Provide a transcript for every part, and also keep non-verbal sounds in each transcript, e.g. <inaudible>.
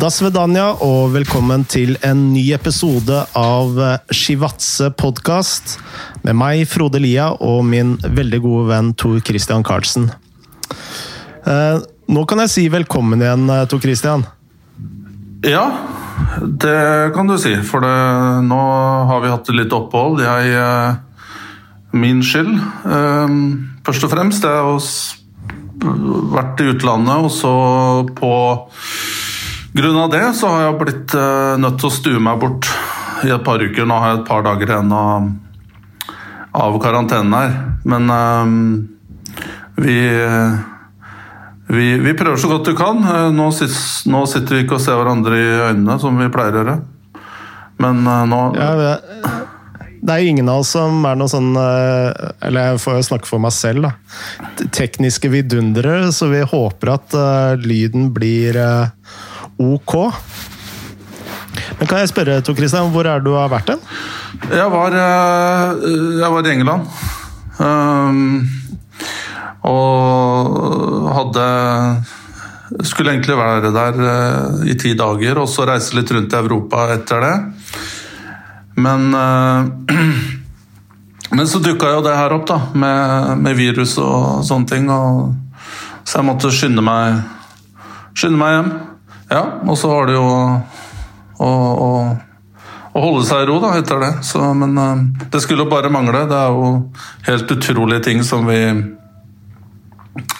Dasvedanya og velkommen til en ny episode av Shivatse podkast med meg, Frode Lia, og min veldig gode venn Tor Christian Karlsen. Eh, nå kan jeg si velkommen igjen, eh, Tor Christian. Ja, det kan du si. For det, nå har vi hatt litt opphold. Jeg eh, Min skyld, først og fremst. Jeg har vært i utlandet, og så på grunn av det så har jeg blitt uh, nødt til å stue meg bort i et par uker. Nå har jeg et par dager igjen av, av karantenen her. Men uh, vi, vi, vi prøver så godt vi kan. Uh, nå, sits, nå, sitter vi ikke og ser hverandre i øynene som vi pleier å gjøre. Men nå ja, det er jo ingen av oss som er noe sånn Eller jeg får jo snakke for meg selv, da. Tekniske vidundere, så vi håper at lyden blir ok. Men kan jeg spørre, Tor Christian, hvor er du har vært hen? Jeg var, eh, jeg var i England. Um, og hadde Skulle egentlig være der eh, i ti dager, og så reise litt rundt i Europa etter det. Men <clears throat> Men så dukka jo det her opp, da, med, med virus og sånne ting. Og, så jeg måtte skynde meg, skynde meg hjem. Ja, og så var det jo å, å, å holde seg i ro da, etter det. Så, men uh, det skulle jo bare mangle. Det er jo helt utrolige ting som vi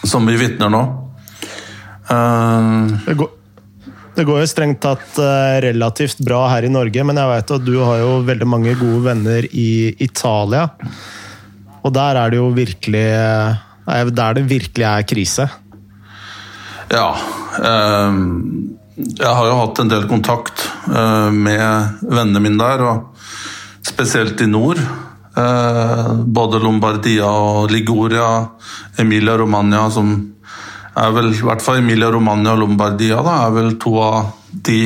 som vi vitner nå. Uh, det, går, det, går, jo strengt tatt uh, relativt bra her i Norge, men jeg vet at du har jo veldig mange gode venner i Italia. Og der er det jo virkelig Der det virkelig er krise. Ja. Um jeg har jo hatt en del kontakt uh, med vennene mine der, og spesielt i nord. Uh, både Lombardia og Liguria, Emilia Romagna, som er vel I hvert fall Emilia Romagna og Lombardia da, er vel to av de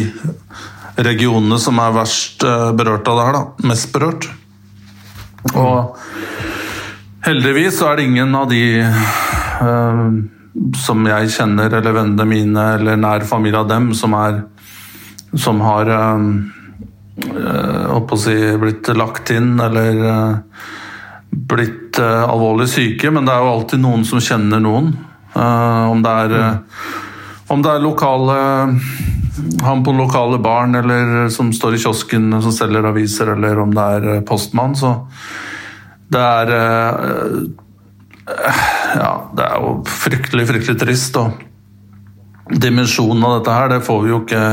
regionene som er verst uh, berørt av det her. da, Mest berørt. Og heldigvis er det ingen av de som jeg kjenner, eller vennene mine, eller nær familie av dem, som, er, som har øh, si, blitt lagt inn eller øh, blitt øh, alvorlig syke. Men det er jo alltid noen som kjenner noen. om det er om det er lokale han på lokale barn eller som står i kiosken som selger aviser, eller om det er postmann. Så det er ja, det er jo fryktelig, fryktelig trist. Og dimensjonen av dette her, det får vi jo ikke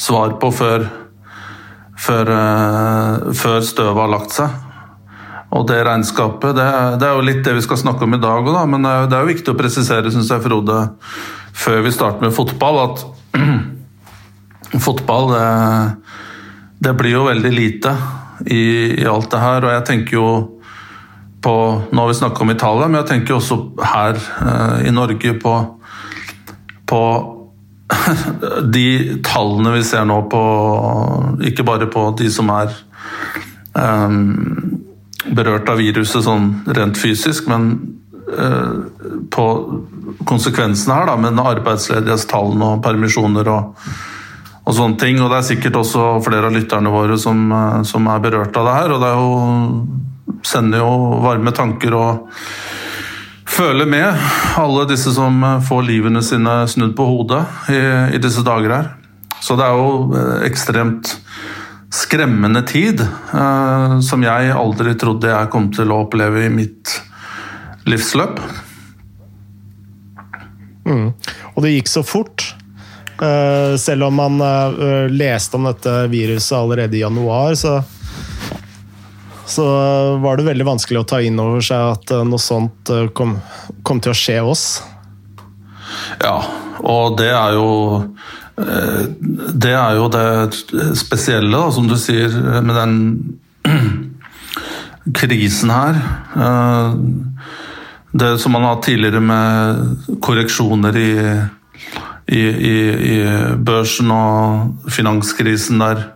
svar på før, før, uh, før støvet har lagt seg. Og det regnskapet, det, det, er jo litt det vi skal snakke om i dag òg, men det er jo viktig å presisere, syns jeg, Frode, før vi starter med fotball, at <clears throat> fotball det, det, blir jo veldig lite i, i alt det her. Og jeg tenker jo på Nå har vi snakka om Italia, men jeg tenker også her eh, i Norge på, på <laughs> de tallene vi ser nå på Ikke bare på de som er um, berørt av viruset sånn rent fysisk, men uh, på konsekvensene her, da, med arbeidsledighetstallene og permisjoner og, og sånne ting. Og det er sikkert også flere av lytterne våre som, som er berørt av det her. og det er jo sender jo varme tanker og føler med alle disse som får livene sine snudd på hodet i, i disse dager her. Så det er jo eh, ekstremt skremmende tid, eh, som jeg aldri trodde jeg kom til å oppleve i mitt livsløp. Mm. Og det gikk så fort. Eh, selv om man eh, leste om dette viruset allerede i januar, så så var det veldig vanskelig å ta inn over seg at eh, noe sånt eh, kom, kom til å skje oss. Ja, og det er jo eh, Det er jo det spesielle, da, som du sier, med den <clears throat> krisen her. Det som man har hatt tidligere med korreksjoner i, i, i, i børsen og finanskrisen der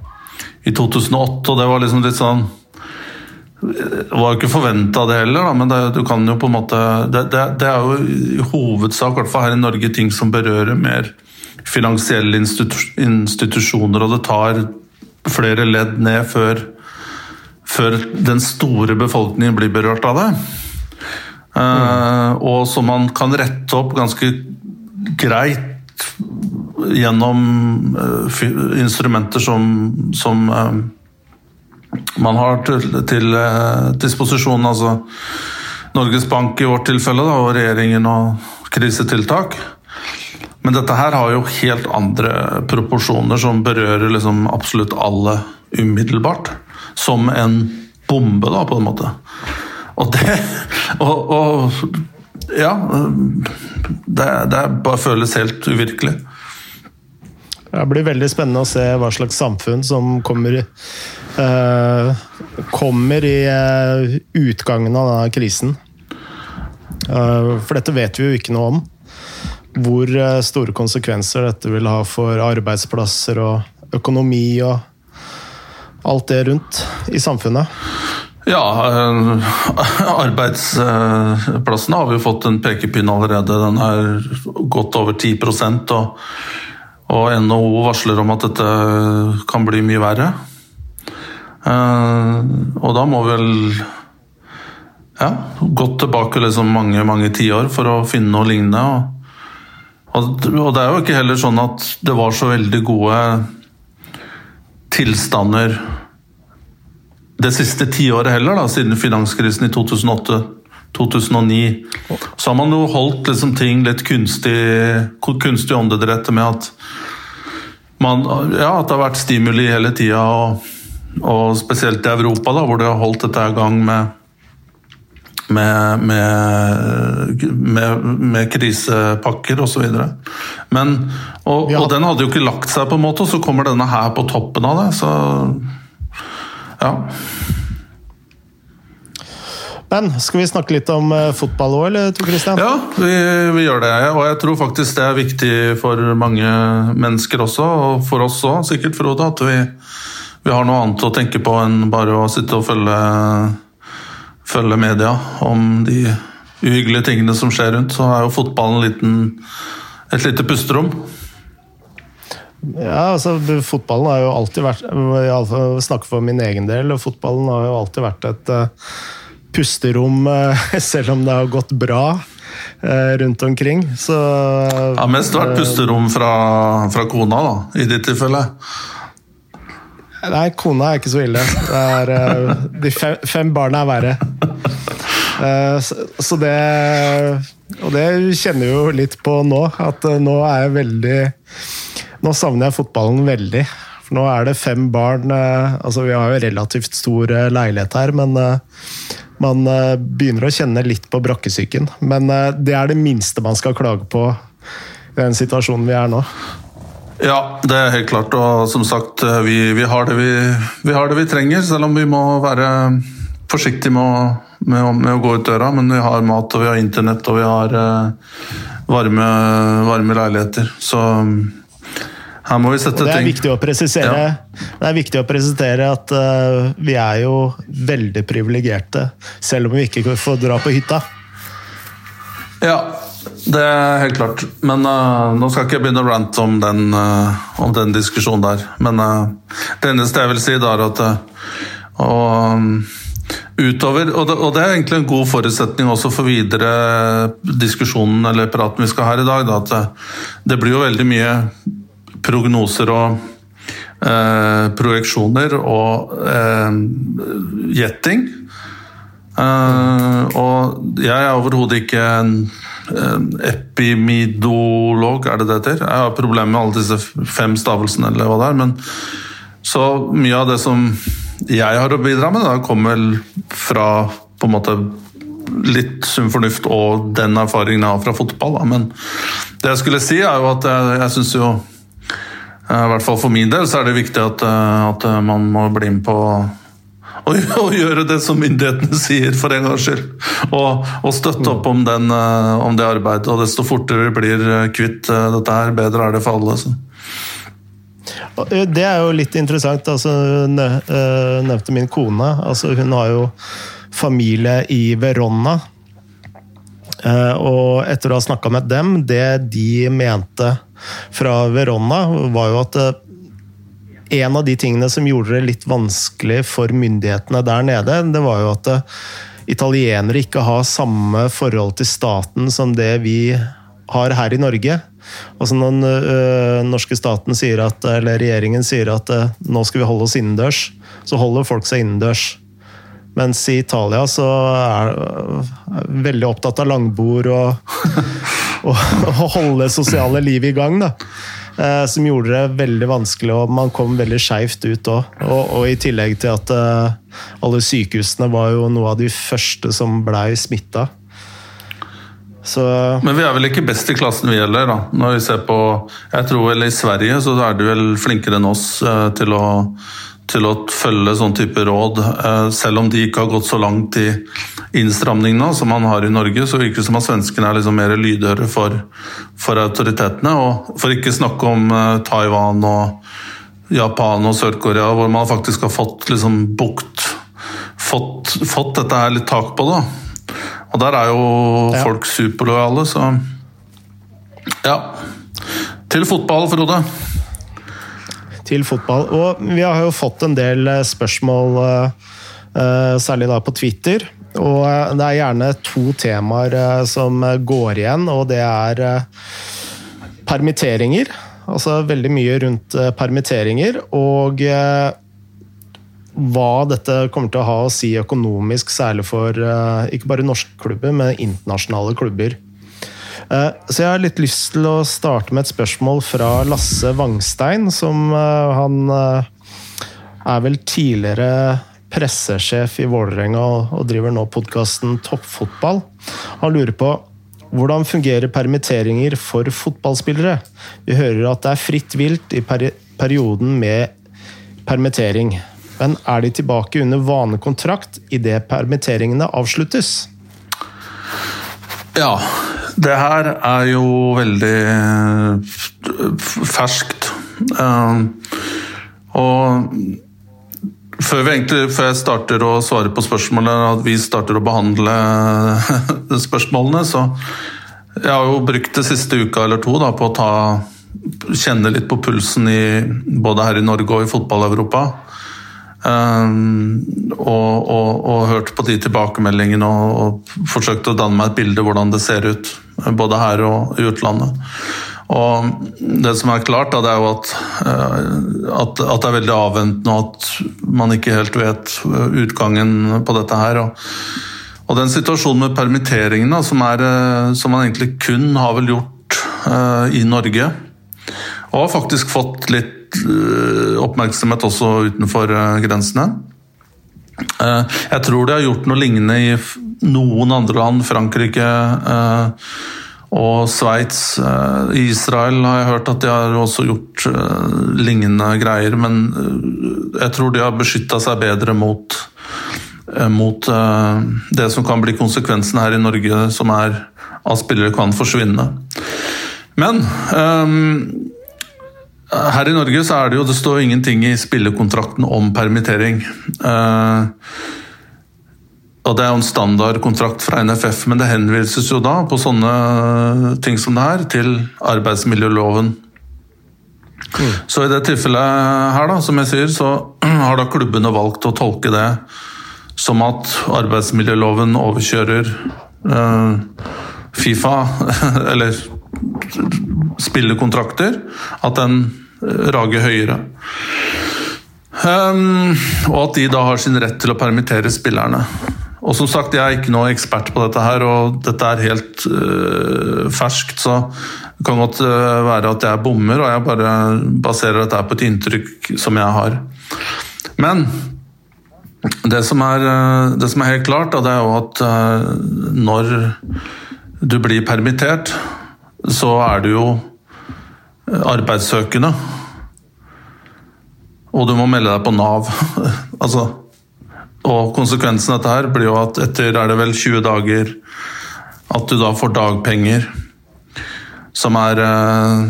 i 2008, og det var liksom litt sånn det var jo ikke forventa det heller, da, men det, du kan jo på en måte det, det, det er jo i hovedsak, i hvert fall her i Norge, ting som berører mer finansielle institusjoner, og det tar flere ledd ned før, før den store befolkningen blir berørt av det. Mm. og som man kan rette opp ganske greit gjennom instrumenter som, som man har til, til disposisjon. altså Norges Bank i vårt tilfelle, da, og regjeringen og krisetiltak. Men dette her har jo helt andre proporsjoner som berører liksom absolutt alle umiddelbart. Som en bombe, da, på en måte. Og det <laughs> Og, og ja. Det, det bare føles helt uvirkelig. Det blir veldig spennende å se hva slags samfunn som kommer, uh, kommer i uh, utgangen av denne krisen. Uh, for dette vet vi jo ikke noe om. Hvor store konsekvenser dette vil ha for arbeidsplasser og økonomi og alt det rundt i samfunnet. Ja, arbeidsplassene har vi fått en pekepinn allerede. Den er gått over 10% og og NHO varsler om at dette kan bli mye verre. Eh, og da må vi vel ja, gått tilbake liksom mange mange tiår for å finne noe lignende. Og, og, det er jo ikke heller sånn at det var så veldig gode tilstander det siste tiåret heller, da, siden finanskrisen i 2008. 2009. Så har man jo holdt liksom ting litt kunstig, kunstig åndedrett med at man, ja, at det har vært stimuli hele tida, og, og, spesielt i Europa, da, hvor det har holdt dette i gang med med, med, med, med krisepakker osv. Men og, og, den hadde jo ikke lagt seg, på en måte, og så kommer denne her på toppen av det. Så ja. Men skal vi snakke litt om uh, fotball òg, eller Tor Christian? Ja, vi, vi, gjør det. Og jeg tror faktisk det er viktig for mange mennesker også, og for oss òg sikkert, Frode, at vi, vi, har noe annet å tenke på enn bare å sitte og følge, følge media om de uhyggelige tingene som skjer rundt. Så er jo fotballen liten, et lite pusterom. Ja, altså Fotballen har jo alltid vært Iallfall snakke for min egen del. Fotballen har jo alltid vært et uh, pusterom, eh, <laughs> selv om det har gått bra eh, rundt omkring. Så Ja, mest vært pusterom fra, fra kona, da, i ditt tilfelle? Nei, kona er ikke så ille. Er, eh, de fem, fem barna er verre. Så det Og det kjenner jeg jo litt på nå, at nå er jeg veldig Nå savner jeg fotballen veldig. For nå er det fem barn Altså, vi har jo relativt stor leilighet her, men man eh, begynner å kjenne litt på brakkesyken. Men eh, det er det minste man skal klage på i den situasjonen vi er nå. Ja, det er helt klart. Og som sagt, eh, vi, vi, har, det vi, vi har, det vi, trenger. Selv om vi må være forsiktige med å, med, med å, gå ut døra. Men vi har mat, og vi har internett, og vi har varme, varme leiligheter. Så her må vi sette det er viktig å presisere, ja. Det er viktig å presisere at uh, vi er jo veldig privilegerte, selv om vi ikke får dra på hytta. Ja, det er helt klart. Men uh, nå skal jeg ikke begynne å rante om den, uh, om den diskusjonen der. Men det eneste jeg vil si, da er at og, um, utover, og det, og det, er egentlig en god forutsetning også for videre diskusjonen eller praten vi skal ha her i dag, da, at det, det blir jo veldig mye prognoser og eh, projeksjoner og eh, gjetting. Eh, og jeg er overhodet ikke en, epimidolog, er det det heter? Jeg har problemer med alle disse fem stavelsene, eller hva det er. Men så mye av det som jeg har å bidra med, da, kommer fra på en måte litt sunn fornuft og den erfaringen jeg har fra fotball. Da. Men det jeg skulle si, er jo at jeg, jeg syns jo I hvert fall for min del så er det viktig at, eh, at eh, man må bli med på å, <laughs> gjøre det som myndighetene sier, for en gangs skyld. Og, og støtte opp om, den, om, det arbeidet. Og desto fortere blir kvitt dette her, bedre er det for alle. Så. Det er jo litt interessant. Altså, nevnte min kone. Altså, hun har jo familie i Verona. Og etter å ha snakka med dem, det de mente fra Verona, var jo at en av de tingene som gjorde det litt vanskelig for myndighetene der nede, det var jo at italienere ikke har samme forhold til staten som det vi har her i Norge. Altså når den øh, norske staten sier at, eller regjeringen sier at nå skal vi holde oss innendørs, så holder folk seg innendørs. Mens i Italia så er jeg veldig opptatt av langbord og, <laughs> og, og holde sosiale liv i gang. da. Eh, som gjorde det veldig vanskelig, og man kom veldig skeivt ut òg. Og, og, i tillegg til at eh, alle sykehusene var jo noe av de første som blei smitta. Så... Men vi er vel ikke best i klassen vi heller, da. Når vi ser på Jeg tror vel i Sverige så er de vel flinkere enn oss eh, til å, til å følge sånn type råd. Eh, selv om de ikke har gått så langt i innstramningene som man har i Norge, så virker det som at svenskene er liksom mer lydhøre for, for autoritetene. Og for ikke snakke om eh, Taiwan og Japan og Sør-Korea, hvor man faktisk har fått liksom bukt fått, fått dette her litt tak på da. Og der er jo ja. folk superlojale, så Ja. Til fotball, Frode. Til fotball. Og vi har jo fått en del eh, spørsmål, eh, særlig da på Twitter. Og eh, det er gjerne to temaer som går igjen, og det er permitteringer. Altså veldig mye rundt permitteringer. Og hva dette kommer til å ha å si økonomisk, særlig for ikke bare norske klubber, men internasjonale klubber. Uh, så jeg har litt lyst til å starte med et spørsmål fra Lasse Wangstein, som uh, han er vel tidligere pressesjef i Vålerenga og, driver nå podkasten Toppfotball. Han lurer på hvordan fungerer permitteringer for fotballspillere? Vi hører at det er fritt vilt i perioden med permittering. Men er de tilbake under vanekontrakt idet permitteringene avsluttes? Ja. Det her er jo veldig eh, ferskt. Eh, og før, egentlig, før, jeg starter å svare på spørsmålet, at vi starter å behandle <laughs> spørsmålene, så jeg har jo brukt det siste uka eller to da, på å ta, kjenne litt på pulsen i, både her i Norge og i fotball-Europa. Um, og, og, og, hørt på de tilbakemeldingene og, og forsøkt å danne meg et bilde hvordan det ser ut, både her og i utlandet. Og det som er klart, da, det er jo at, uh, at, at, det er veldig avventende, og at man ikke helt vet utgangen på dette her. Og, og den situasjonen med permitteringene, som, uh, som man egentlig kun har vel gjort uh, i Norge, og har faktisk fått litt Eh, oppmerksomhet også utenfor eh, grensene. Eh, jeg tror de har gjort noe lignende i noen andre land, Frankrike og Sveits. Israel har jeg hørt at de har også gjort lignende greier, men jeg tror de har beskytta seg bedre mot, mot det som kan bli konsekvensen her i Norge, som er at spillere kan forsvinne. Men her i Norge så er det jo Det står ingenting i spillekontrakten om permittering. Uh, og Det er jo en standardkontrakt fra NFF, men det henvises jo da på sånne ting som det her til arbeidsmiljøloven. Mm. Så i det tilfellet her, da, som jeg sier, så <clears throat> har da klubbene valgt å tolke det som at arbeidsmiljøloven overkjører uh, Fifa, <laughs> eller spillekontrakter. At den rager høyere. Um, og at de da har sin rett til å permittere spillerne. Og som sagt, Jeg er ikke noe ekspert på dette, her, og dette er helt uh, ferskt. Så det kan godt uh, være at jeg bommer, og jeg bare baserer dette på et inntrykk som jeg har. Men det som er, det som er helt klart, da, det er jo at når du blir permittert, så er du jo arbeidssøkende. Og du må melde deg på Nav. <laughs> altså, og konsekvensen av dette her blir jo at etter er det vel 20 dager at du da får dagpenger som er eh,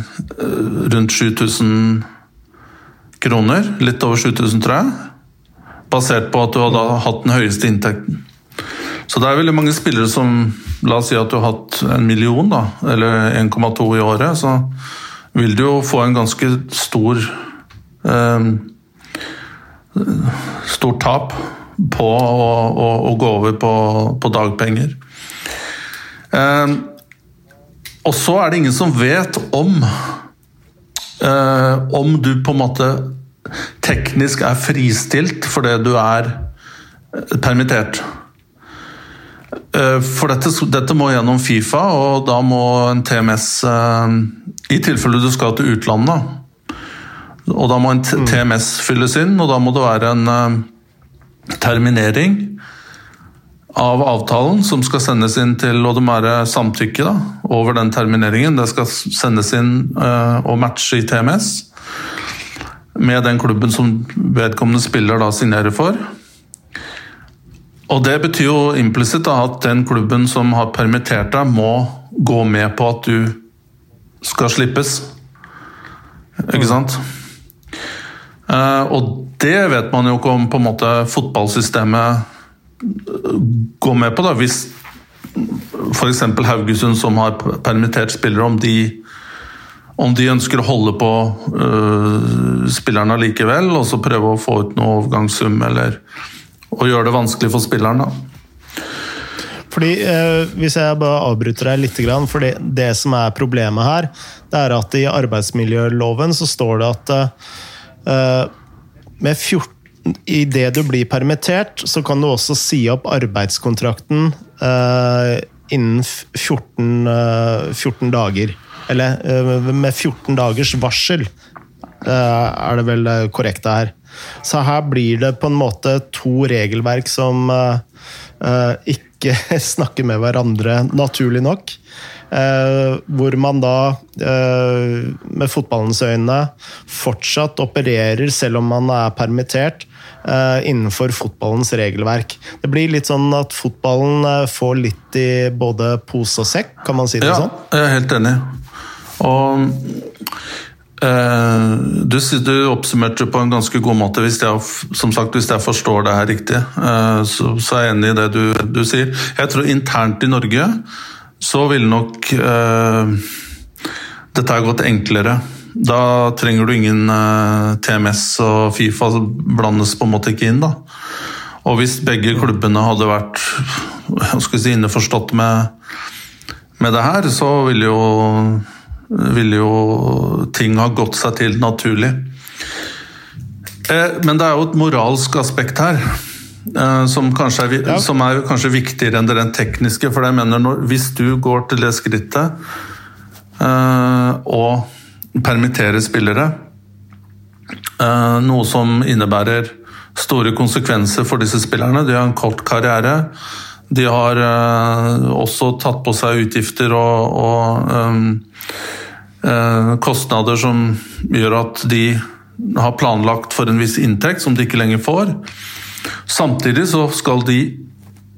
rundt 7000 kroner. Litt over 7000, tror jeg. Basert på at du har hatt den høyeste inntekten. Så det er veldig mange spillere som La oss si at du har hatt en million, da, eller 1,2 i året. så vil du jo få en ganske stor eh, Stort tap på å, å, å gå over på, på dagpenger. Eh, og så er det ingen som vet om eh, om du på en måte teknisk er fristilt fordi du er eh, permittert. Eh, for dette, dette, må gjennom Fifa, og da må en TMS eh, I tilfelle du skal til utlandet, og da må en TMS mm. fylles inn, og da må det være en terminering av avtalen som skal sendes inn til Og det må være samtykke da, over den termineringen. Det skal sendes inn og matche i TMS med den klubben som vedkommende spiller da signerer for. Og Det betyr jo implisitt at den klubben som har permittert deg, må gå med på at du skal slippes. Ikke sant? Uh, og det vet man jo ikke om på en måte fotballsystemet går med på. da, Hvis f.eks. Haugesund, som har permittert spillere, om de om de ønsker å holde på uh, spillerne likevel, og så prøve å få ut noe overgangssum, eller å gjør det vanskelig for spilleren. da. Fordi, eh, Hvis jeg bare avbryter deg litt, for det, det, som er problemet her, det er at i arbeidsmiljøloven så står det at eh, med 14 Idet du blir permittert, så kan du også si opp arbeidskontrakten eh, innen 14, 14 eh, dager. Eller eh, med 14 dagers varsel, eh, er det vel korrekte her. Så her blir det på en måte to regelverk som eh, ikke <laughs> snakker med hverandre, naturlig nok. hvor man da, med fotballens øyne, fortsatt opererer, selv om man er permittert, innenfor fotballens regelverk. Det blir litt sånn at fotballen får litt i både pose og sekk, kan man si det ja, sånn? Jeg er helt enig. Og eh, du, du, oppsummerte på en ganske god måte. Hvis jeg, som sagt, hvis jeg forstår det her riktig, eh, så, så, er jeg enig i det du, du, sier. Jeg tror internt i Norge så ville nok eh, dette ha gått enklere. Da trenger du ingen eh, TMS og Fifa blandes på en måte ikke inn. da. Og hvis begge klubbene hadde vært si, innforstått med, med det her, så ville jo ville jo ting ha gått seg til naturlig. Eh, men det er jo et moralsk aspekt her. Eh, som kanskje er, ja. som er kanskje viktigere enn det rent tekniske. For jeg mener når, hvis du går til det skrittet uh, permittere permitterer spillere, noe som innebærer store konsekvenser for disse spillerne De har en kort karriere. De har også tatt på seg utgifter og, og um, kostnader som gjør at de har planlagt for en viss inntekt som de ikke lenger får. Samtidig så skal de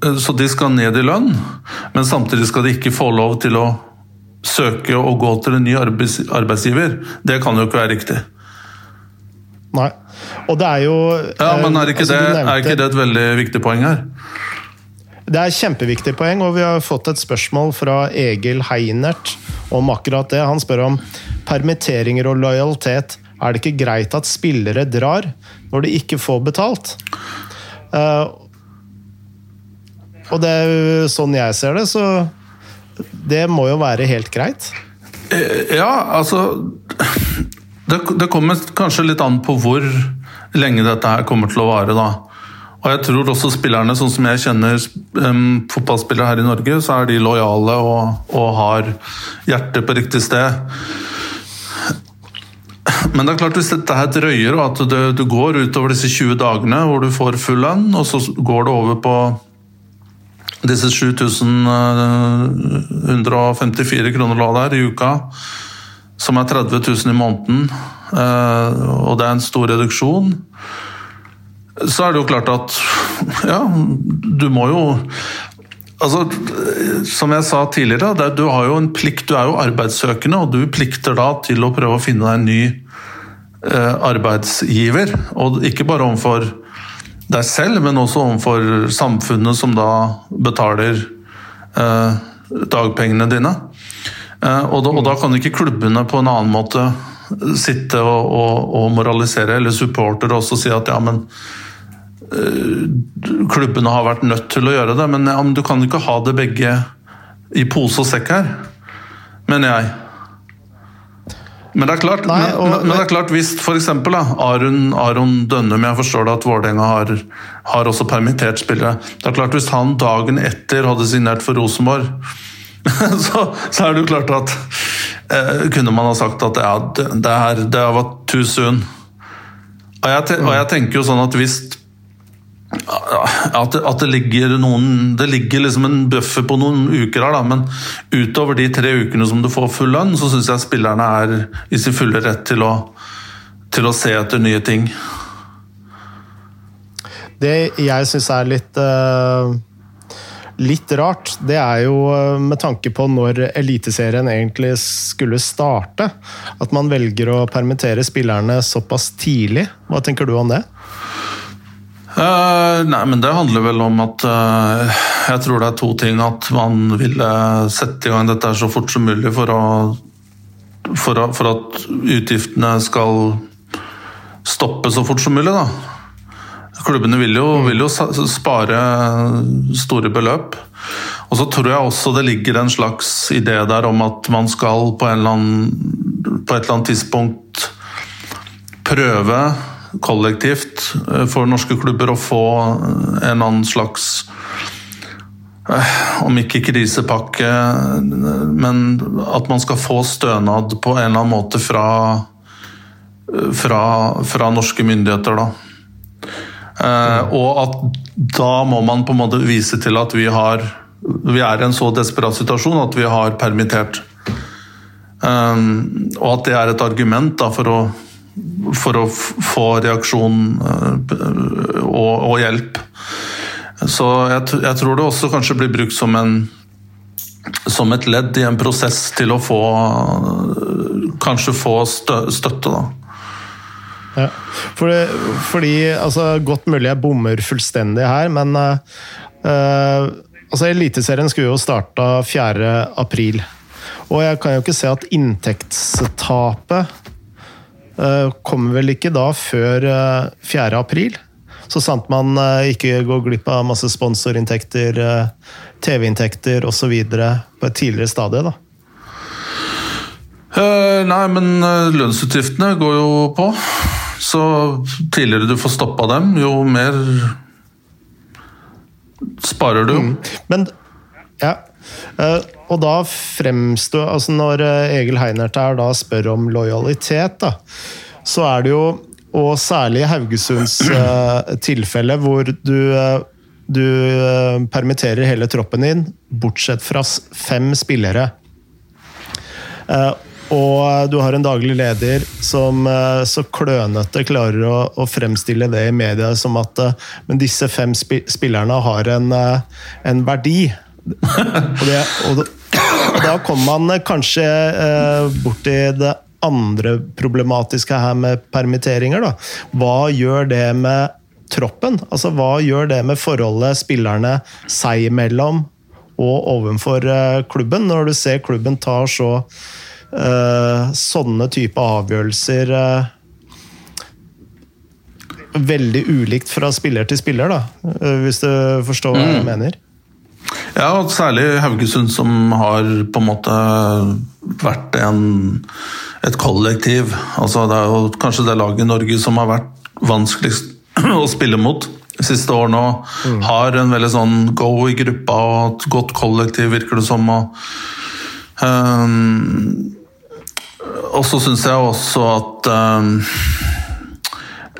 uh, så de skal ned i lønn, men samtidig skal de ikke få lov til å søke å gå til en ny arbeidsgiver. Det kan jo ikke være riktig. Nei. Og det er jo Ja, Men er ikke, altså, det, nevnte... er ikke det et veldig viktig poeng her? Det er kjempeviktig poeng, og vi har fått et spørsmål fra Egil Heinert om akkurat det. Han spør om permitteringer og lojalitet. Er det ikke greit at spillere drar når de ikke får betalt? Uh, og det er jo sånn jeg ser det, så det må jo være helt greit? Eh, ja, altså det, det kommer kanskje litt an på hvor lenge dette her kommer til å vare, da. Og jeg tror også spillerne, sånn som jeg kjenner um, fotballspillere her i Norge, så er de lojale og, og har hjertet på riktig sted. Men det er klart hvis dette her drøyer, og at du, du går utover disse 20 dagene hvor du får full lønn, og så går det over på disse 7154 kroner der i uka, som er 30 000 i måneden, eh, og det er en stor reduksjon så er det jo klart at ja, du må jo Altså, som jeg sa tidligere, det, du har jo en plikt, du er jo arbeidssøkende, og du plikter da til å prøve å finne deg en ny eh, arbeidsgiver. Og ikke bare overfor deg selv, men også overfor samfunnet som da betaler eh, dagpengene dine. Eh, og, da, og da kan ikke klubbene på en annen måte sitte og, og, og moralisere, eller supportere også si at ja, men klubbene har vært nødt til å gjøre det. Men, ja, men du kan ikke ha det begge i pose og sekk her, mener jeg. Men det er klart, Nei, og- men, men det er klart hvis f.eks. Aron, Aron Dønnum Jeg forstår det at Vålerenga har, har også permittert spillere. Det er klart Hvis han dagen etter hadde signert for Rosenborg, <laughs> så, så er det jo klart at eh, Kunne man ha sagt at ja, det, det, her, det var too soon. Og jeg, og jeg tenker jo sånn at hvis at at det ligger noen Det ligger liksom en buffer på noen uker her, da, men utover de tre ukene som du får full lønn, så syns jeg spillerne er i sin fulle rett til å, til å se etter nye ting. Det jeg syns er litt uh, Litt rart, det er jo eh, med tanke på når Eliteserien egentlig skulle starte, at man velger å permittere spillerne såpass tidlig. Hva tenker du om det? Eh, nei, men det handler vel om at uh, Jeg tror det er to ting. At man ville sette i gang dette så fort som mulig for, å, for, å, for at utgiftene skal stoppe så fort som mulig, da. Klubbene vil jo, vil jo spare store beløp. Og så tror jeg også det ligger en slags idé der om at man skal på, en eller annen, på et eller annet tidspunkt prøve kollektivt eh, for norske klubber å få en eller annen slags eh, om ikke krisepakke, men at man skal få stønad på en eller annen måte fra, fra, fra norske myndigheter. Da. Mm. og at da må man på en måte vise til at vi har vi er i en så desperat situasjon at vi har permittert. Og at det er et argument da, for, å, for å få reaksjon uh, og, og hjelp. Så jeg, jeg tror det også kanskje blir brukt som, en, som et ledd i en prosess til å få Kanskje få stø, støtte, da. Ja. Fordi, fordi altså, Godt mulig jeg bommer fullstendig her, men eh, eh, altså, Eliteserien skulle jo starta 4. april. Og jeg kan jo ikke se at inntektstapet eh, kommer vel ikke da før eh, 4. april. Så sant man eh, ikke går glipp av masse sponsorinntekter, eh, TV-inntekter osv. på et tidligere stadie. da. Eh, nei, men eh, lønnsutgiftene går jo på. Så tidligere du får stoppa dem, jo mer sparer du. Men ja. Eh, Og da fremstår altså Når eh, Egil Heinert her da spør om lojalitet, da, så er det jo Og særlig i Haugesunds <clears throat> eh, tilfelle, hvor du, du permitterer hele troppen din, bortsett fra fem spillere. Og du har en daglig leder som så klønete klarer å, å fremstille det i media som at men disse fem spi spillerne har en, en verdi. Og, det, og, da- kommer man eh, kanskje eh, borti det andre problematiske her med permitteringer. Da. Hva gjør det med troppen? Altså, hva gjør det med forholdet spillerne seg imellom og overfor eh, klubben, når du ser klubben tar så eh, sånne type avgjørelser eh, Veldig ulikt fra spiller til spiller, da, hvis du forstår hva jeg mener. Ja, og særlig Haugesund, som har på en måte vært en, et kollektiv. Altså, det er jo kanskje det laget i Norge som har vært vanskeligst <clears throat> å spille mot de siste årene. Og har en veldig sånn go i gruppa og et godt kollektiv, virker det som. Og, um, og så syns jeg også at ehm,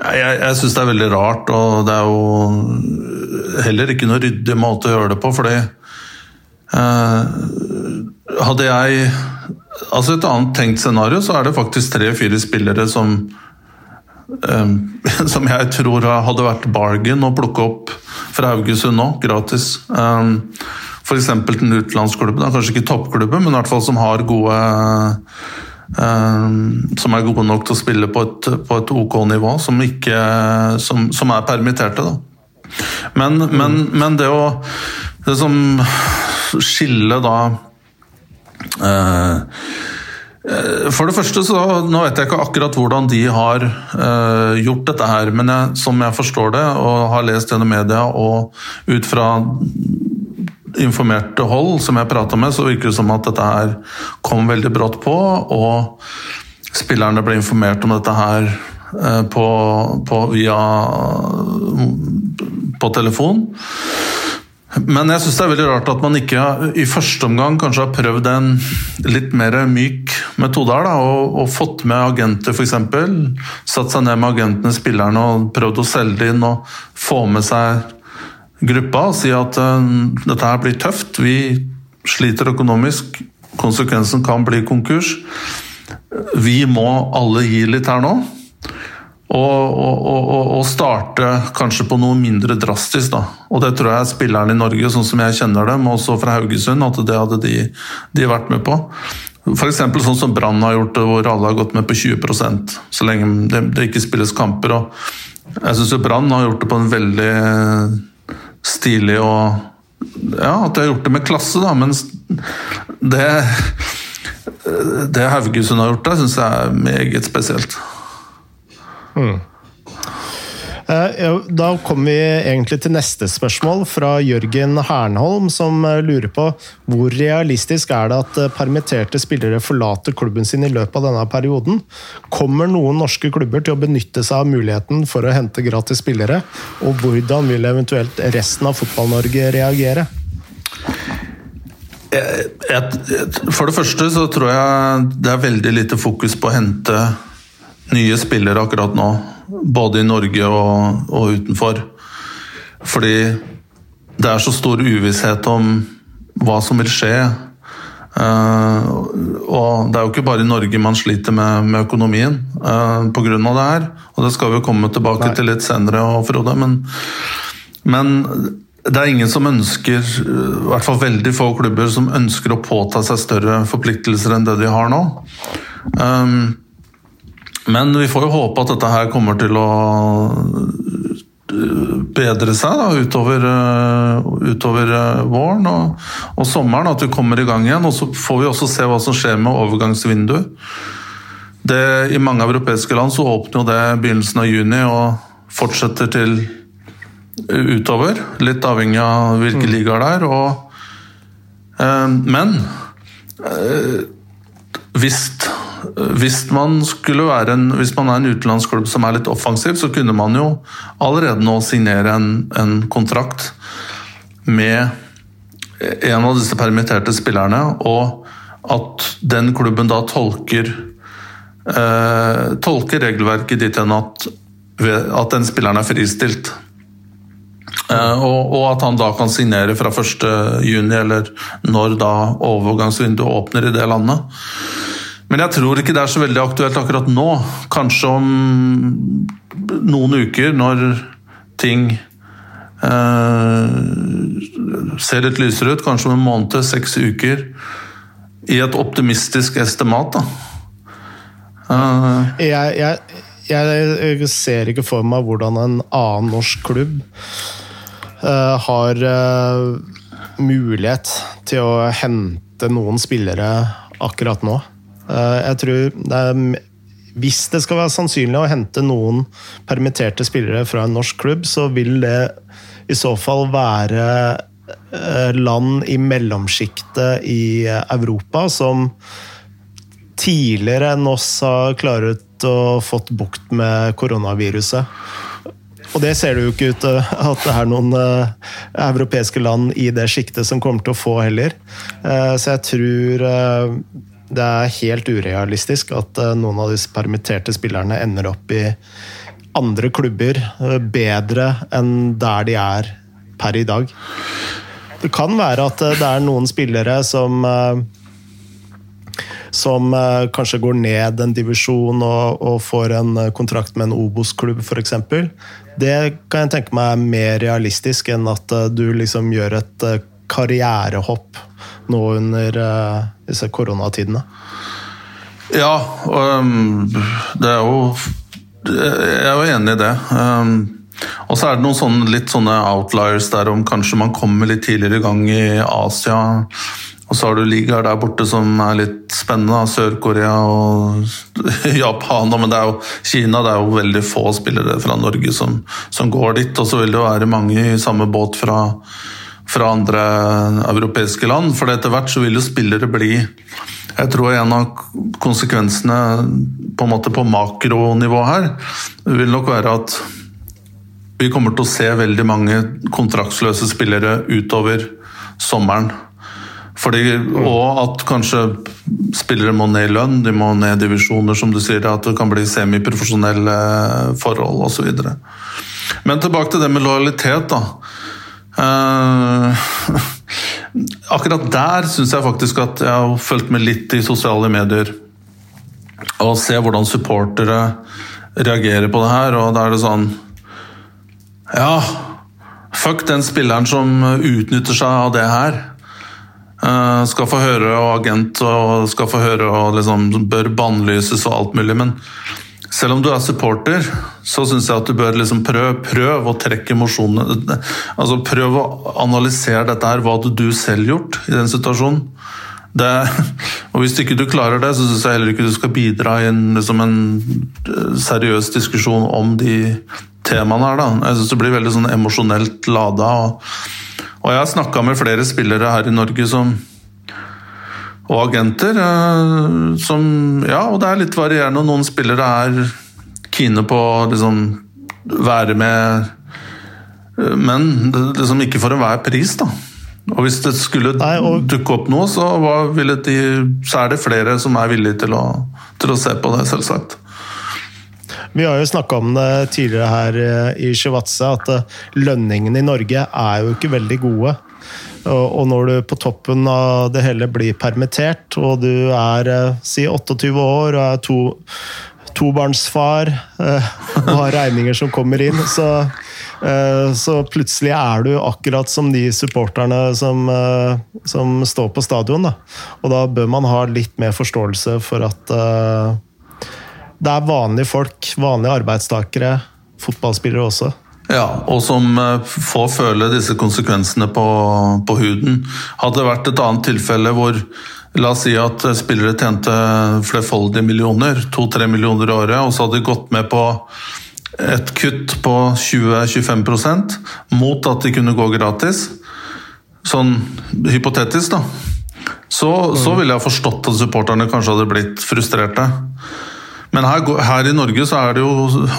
jeg, jeg syns det er veldig rart, og det er jo heller ikke noe ryddig måte å gjøre det på, fordi eh, Hadde jeg Altså et annet tenkt scenario, så er det faktisk tre-fire spillere som eh, <laughs> Som jeg tror hadde vært bargain å plukke opp fra Haugesund nå, gratis. Eh, F.eks. den utenlandsklubben, kanskje ikke toppklubben, men i hvert fall som har gode som er gode nok til å spille på et, på et OK nivå, som, ikke, som, som er permitterte. Da. Men, men, men det å Det som skiller da eh, for det første så Nå vet jeg ikke akkurat hvordan de har uh, gjort dette her, men jeg, som jeg forstår det og har lest gjennom media og ut fra informerte hold som jeg prata med, så virker det som at dette her kom veldig brått på. Og spillerne ble informert om dette her uh, på, på, via på telefon. Men jeg syns det er veldig rart at man ikke i første omgang kanskje har prøvd en litt mer myk metode her. Da, og, og, fått med agenter, f.eks. Satt seg ned med agentene, spillerne og prøvd å selge det inn og få med seg gruppa og si at uh, dette her blir tøft. Vi sliter økonomisk. Konsekvensen kan bli konkurs. Vi må alle gi litt her nå. Og, og, og, starte kanskje på noe mindre drastisk. Da. Og det tror jeg spillerne i Norge, sånn som jeg kjenner dem, også fra Haugesund, at det hadde de, de vært med på. F.eks. sånn som Brann har gjort det, hvor alle har gått med på 20% så lenge det, det ikke spilles kamper. Og jeg syns Brann har gjort det på en veldig stilig og Ja, at de har gjort det med klasse, da, mens det det Haugesund har gjort der, syns jeg er meget spesielt. Mm. Da kommer vi egentlig til neste spørsmål, fra Jørgen Hernholm, som eh, lurer på hvor realistisk er det at eh, permitterte spillere forlater klubben sin i løpet av denne perioden? Kommer noen norske klubber til å benytte seg av muligheten for å hente gratis spillere? Og hvordan vil eventuelt resten av Fotball-Norge reagere? For det første så tror jeg det er veldig lite fokus på å hente nye spillere akkurat nå. Både i Norge og, og utenfor. Fordi det er så stor uvisshet om hva som vil skje. Uh, og det er jo ikke bare i Norge man sliter med, med økonomien uh, pga. det her. Og det skal vi komme tilbake Nei. til litt senere, Frode. Men, men, det er ingen som ønsker, i hvert fall veldig få klubber, som ønsker å påta seg større forpliktelser enn det de har nå. Um, men vi får jo håpe at dette her kommer til å eh, bedre seg da, utover, eh, utover eh, våren og, og, sommeren. At vi kommer i gang igjen. Og så får vi også se hva som skjer med overgangsvinduet. I mange europeiske land så åpner jo det begynnelsen av juni og fortsetter til utover. Litt avhengig av hvilke mm. ligaer det er. Og, eh, men eh, hvis hvis man en, hvis man er en utenlandsklubb som er litt offensiv, så kunne man jo allerede nå signere en, en kontrakt med en av disse permitterte spillerne, og at den klubben da tolker eh, tolker regelverket dit hen at, at den spilleren er fristilt. Eh, og, og, at han da kan signere fra 1.6, eller når da overgangsvinduet åpner i det landet. Men jeg tror ikke det er så veldig aktuelt akkurat nå. Kanskje om noen uker, når ting eh, ser litt lysere ut. Kanskje om en måned, seks uker. I et optimistisk estimat, da. Eh. jeg, jeg, jeg, ser ikke for meg hvordan en annen norsk klubb uh, har uh, mulighet til å hente noen spillere akkurat nå. Eh, jeg tror det er hvis det skal være sannsynlig å hente noen permitterte spillere fra en norsk klubb, så vil det i så fall være eh, land i mellomsjiktet i Europa som tidligere enn oss har klaret å fått bukt med koronaviruset. Og det ser det jo ikke ut til at det er noen europeiske land i det sjiktet som kommer til å få heller. Så jeg tror det er helt urealistisk at eh, noen av disse permitterte spillerne ender opp i andre klubber eh, bedre enn der de er per i dag. Det kan være at eh, det er noen spillere som som kanskje går ned en divisjon og, og får en kontrakt med en Obos-klubb f.eks. Det kan jeg tenke meg er mer realistisk enn at du liksom gjør et karrierehopp nå under uh, disse koronatidene. Ja, um, det er jo Jeg er jo enig i det. Um, og så er det noen sånne, litt sånne outliers der om kanskje man kommer litt tidligere i gang i Asia. Og så har du ligaer der borte som er litt spennende. Sør-Korea og <laughs> Japan. Men det er jo Kina det er jo veldig få spillere fra Norge som, som går dit. Og så vil det jo være mange i samme båt fra, fra andre europeiske land. For etter hvert så vil jo spillere bli jeg tror en av konsekvensene på en måte på makronivå her vil nok være at vi kommer til å se veldig mange kontraktsløse spillere utover sommeren. Fordi, og at kanskje spillere må ned i lønn, de må ned i divisjoner, som du sier. At det kan bli semiprofesjonelle forhold osv. Men tilbake til det med lojalitet, da. Uh, <laughs> akkurat der syns jeg faktisk at jeg har fulgt med litt i sosiale medier. Og se hvordan supportere reagerer på det her, og da er det sånn Ja, fuck den spilleren som utnytter seg av det her. Uh, skal få høre og agent og skal få høre og liksom bør bannlyses og alt mulig, men selv om du er supporter, så syns jeg at du bør liksom prøve, prøv å trekke emosjonene altså Prøv å analysere dette her. Hva hadde du selv gjort i den situasjonen? Det, og Hvis ikke du klarer det, så syns jeg heller ikke du skal bidra i en, liksom en eh, seriøs diskusjon om de temaene her. Da. Jeg syns det blir veldig sånn emosjonelt lada. Og, og jeg har snakka med flere spillere her i Norge som og agenter. Eh, som Ja, og det er litt varierende. Noen spillere er kine på å liksom være med, eh, men liksom ikke for enhver pris, da. Og hvis det skulle Nei, og... dukke opp noe, så, de, så, er det flere som er villige til å, til å se på det, selvsagt. Vi har jo snakka om det tidligere her eh, i Shivatse, at lønningene i Norge er jo ikke veldig gode. Og når du på toppen av det hele blir permittert, og du er eh, si 28 år og er to, tobarnsfar eh, og har regninger som kommer inn, så, eh, så plutselig er du akkurat som de supporterne som, som står på stadion. Da. Og da bør man ha litt mer forståelse for at det er vanlige folk, vanlige arbeidstakere, fotballspillere også. Ja, og som eh, får føle disse konsekvensene på, på, huden. Hadde det vært et annet tilfelle hvor La oss si at spillere tjente flerfoldige millioner, to-tre millioner i året, og så hadde de gått med på et kutt på 20-25% mot at de kunne gå gratis. Sånn hypotetisk, da. Så, så ville jeg forstått at supporterne kanskje hadde blitt frustrerte. Men her, her, i Norge så er det jo,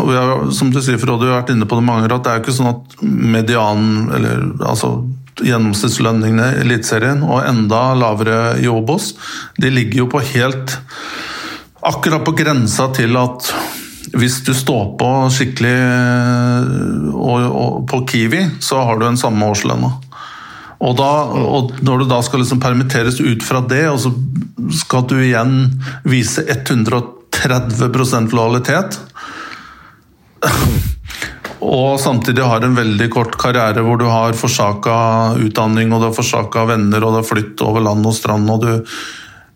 og har, som vi har vært inne på det mange ganger, at det er jo ikke sånn at median, eller altså gjennomsnittslønningene i Eliteserien, og enda lavere i Obos, de ligger jo på helt Akkurat på grensa til at hvis du står på skikkelig og, og på Kiwi, så har du en samme årslønna. Og, da, og, når du da skal liksom permitteres ut fra det, og så skal du igjen vise 110 30% lojalitet. Og samtidig har en veldig kort karriere hvor du har forsaka utdanning og du har forsaka venner og du har flyttet over land og strand. og du,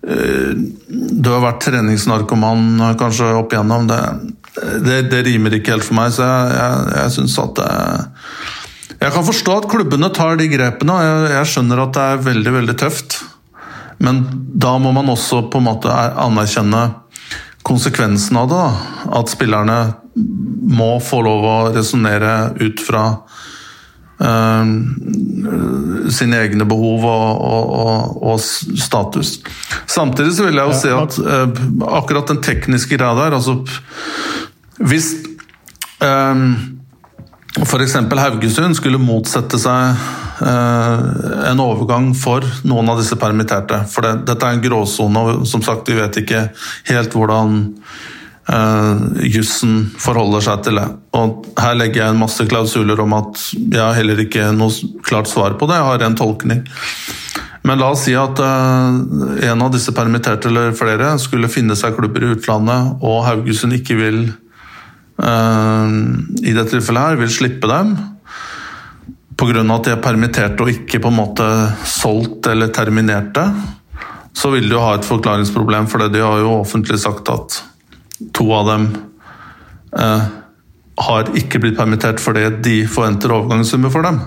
eh, du har vært treningsnarkoman kanskje opp igjennom. Det, det, det, rimer ikke helt for meg, så jeg, jeg, jeg syns at det Jeg kan forstå at klubbene tar de grepene, og jeg, jeg skjønner at det er veldig, veldig tøft. Men da må man også på en måte anerkjenne konsekvensen av det. Da. At spillerne må få lov å resonnere ut fra uh, sine egne behov og, og, og, status. Samtidig så vil jeg jo si at uh, akkurat den tekniske greia der altså Hvis um, f.eks. Haugesund skulle motsette seg Eh, en overgang for noen av disse permitterte. For det, dette er en gråsone, og som sagt, vi vet ikke helt hvordan uh, jussen forholder seg til det. Og her legger jeg en masse klausuler om at jeg har heller ikke noe klart svar på det, jeg har en tolkning. Men la oss si at uh, en av disse permitterte eller flere skulle finne seg klubber i utlandet, og Haugesund ikke vil uh, i dette tilfellet her, vil slippe dem pga. at de er permitterte og ikke på en måte solgt eller terminerte, så vil de ha et forklaringsproblem, for de har jo offentlig sagt at to av dem eh, har ikke blitt permittert fordi de forventer overgangssummer for dem.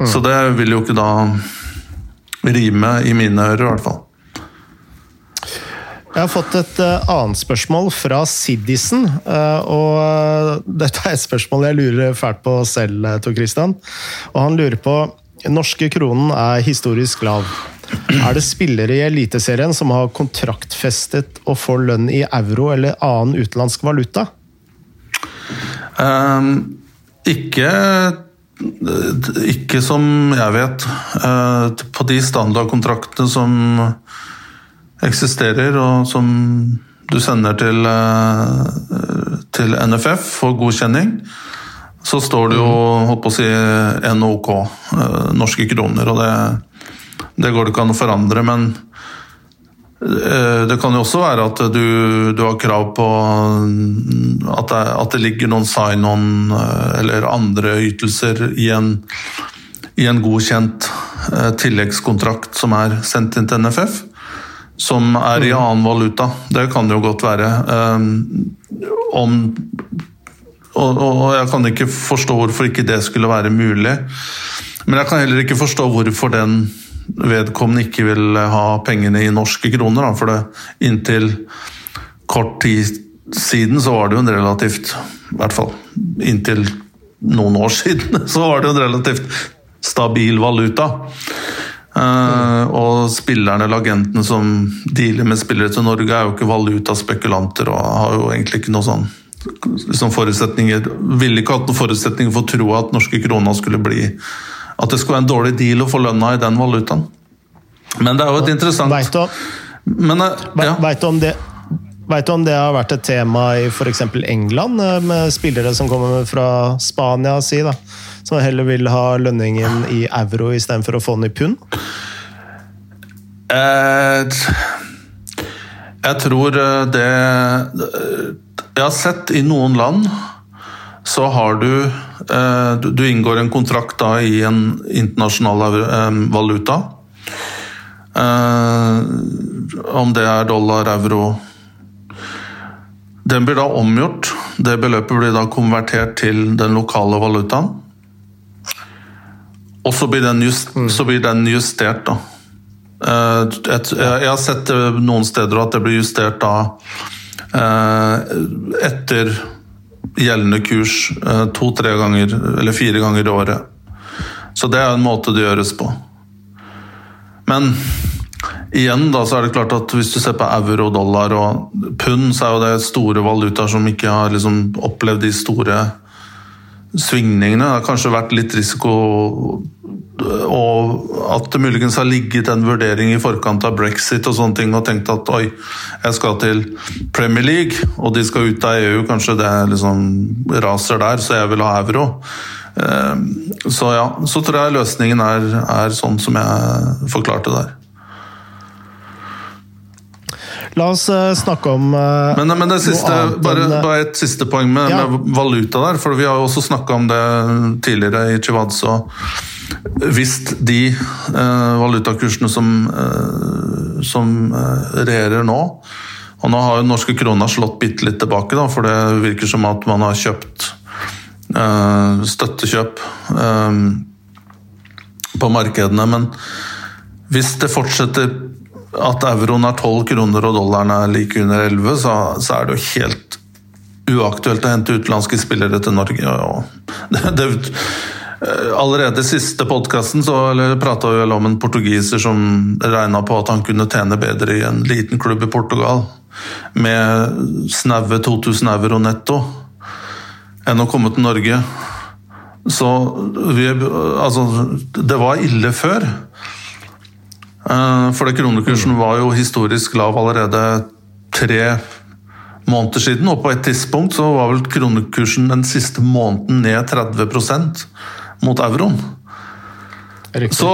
Mm. Så det vil jo ikke da rime i mine ører, i hvert fall. Jeg har fått et uh, annet spørsmål fra Siddisen. Uh, og uh, dette er et spørsmål jeg lurer fælt på selv, Tor Christian. Og han lurer på Norske kronen er historisk lav. Er det spillere i Eliteserien som har kontraktfestet og får lønn i euro eller annen utenlandsk valuta? Um, ikke ikke som jeg vet. På de standardkontraktene som eksisterer, og som du sender til, eh, til NFF for godkjenning, så står det jo holdt på å si NOK, eh, norske kroner. Og det, det går det ikke an å forandre, men eh, det kan jo også være at du, du har krav på at det, at det ligger noen sign-on eller andre ytelser i en, i en godkjent tilleggskontrakt som er sendt inn til NFF som er i mm. annen valuta. Det kan det jo godt være. Um, om, og, og, jeg kan ikke forstå hvorfor ikke det skulle være mulig. Men jeg kan heller ikke forstå hvorfor den vedkommende ikke vil ha pengene i norske kroner. Da, for det, inntil kort tid siden så var det jo en relativt I hvert fall inntil noen år siden <laughs> så var det jo en relativt stabil valuta. Uh, og spillerne eller agentene som dealer med spillere til Norge, er jo ikke valutaspekulanter og har jo egentlig ikke noe sånn liksom forutsetninger Ville ikke hatt noen forutsetninger for å tro at norske kroner skulle bli At det skulle være en dårlig deal å få lønna i den valutaen. Men det er jo et interessant Veit du, uh, ja. du om det du om det har vært et tema i f.eks. England, eh, med spillere som kommer fra Spania, si da, som heller vil ha lønningen i euro istedenfor å få den i pund? Eh, jeg tror eh, det Jeg har sett i noen land så har du Du inngår en kontrakt da i en internasjonal valuta. Om det er dollar, euro den blir da omgjort. Det beløpet blir da konvertert til den lokale valutaen. Og så blir den, just, mm. så blir den justert, da. Eh, jeg har sett noen steder at det blir justert da eh, etter gjeldende kurs eh, to-tre ganger eller fire ganger i året. Så det er en måte det gjøres på. Men Igjen da, så er det klart at Hvis du ser på euro, dollar og pund, så er jo det store valutaer som ikke har liksom opplevd de store svingningene. Det har kanskje vært litt risiko og at det muligens har ligget en vurdering i forkant av brexit og sånne ting og tenkt at oi, jeg skal til Premier League, og de skal ut av EU, kanskje det liksom raser der, så jeg vil ha euro. Ehm, så ja, så tror jeg løsningen er, er sånn som jeg forklarte der. La oss uh, snakke om uh, men, men, det siste, bare, bare, et siste poeng med, ja. med, valuta der. For vi har jo også snakka om det tidligere i Chivadzo. Hvis de uh, valutakursene som, som regjerer nå Og nå har jo norske krona slått bitte litt tilbake, da, for det virker som at man har kjøpt støttekjøp på markedene. Men hvis det fortsetter at euroen er 12 kroner og dollaren er like under 11, så, så er det jo helt uaktuelt å hente utenlandske spillere til Norge. <laughs> Det, det, allerede i siste podkasten prata vi om en portugiser som regna på at han kunne tjene bedre i en liten klubb i Portugal med snaue 2000 euro netto enn å komme til Norge. Så vi, altså, det var ille før. Eh, for kronekursen var jo historisk lav allerede tre måneder siden, og på et tidspunkt så var vel kronekursen den siste måneden ned 30% mot euroen. Så,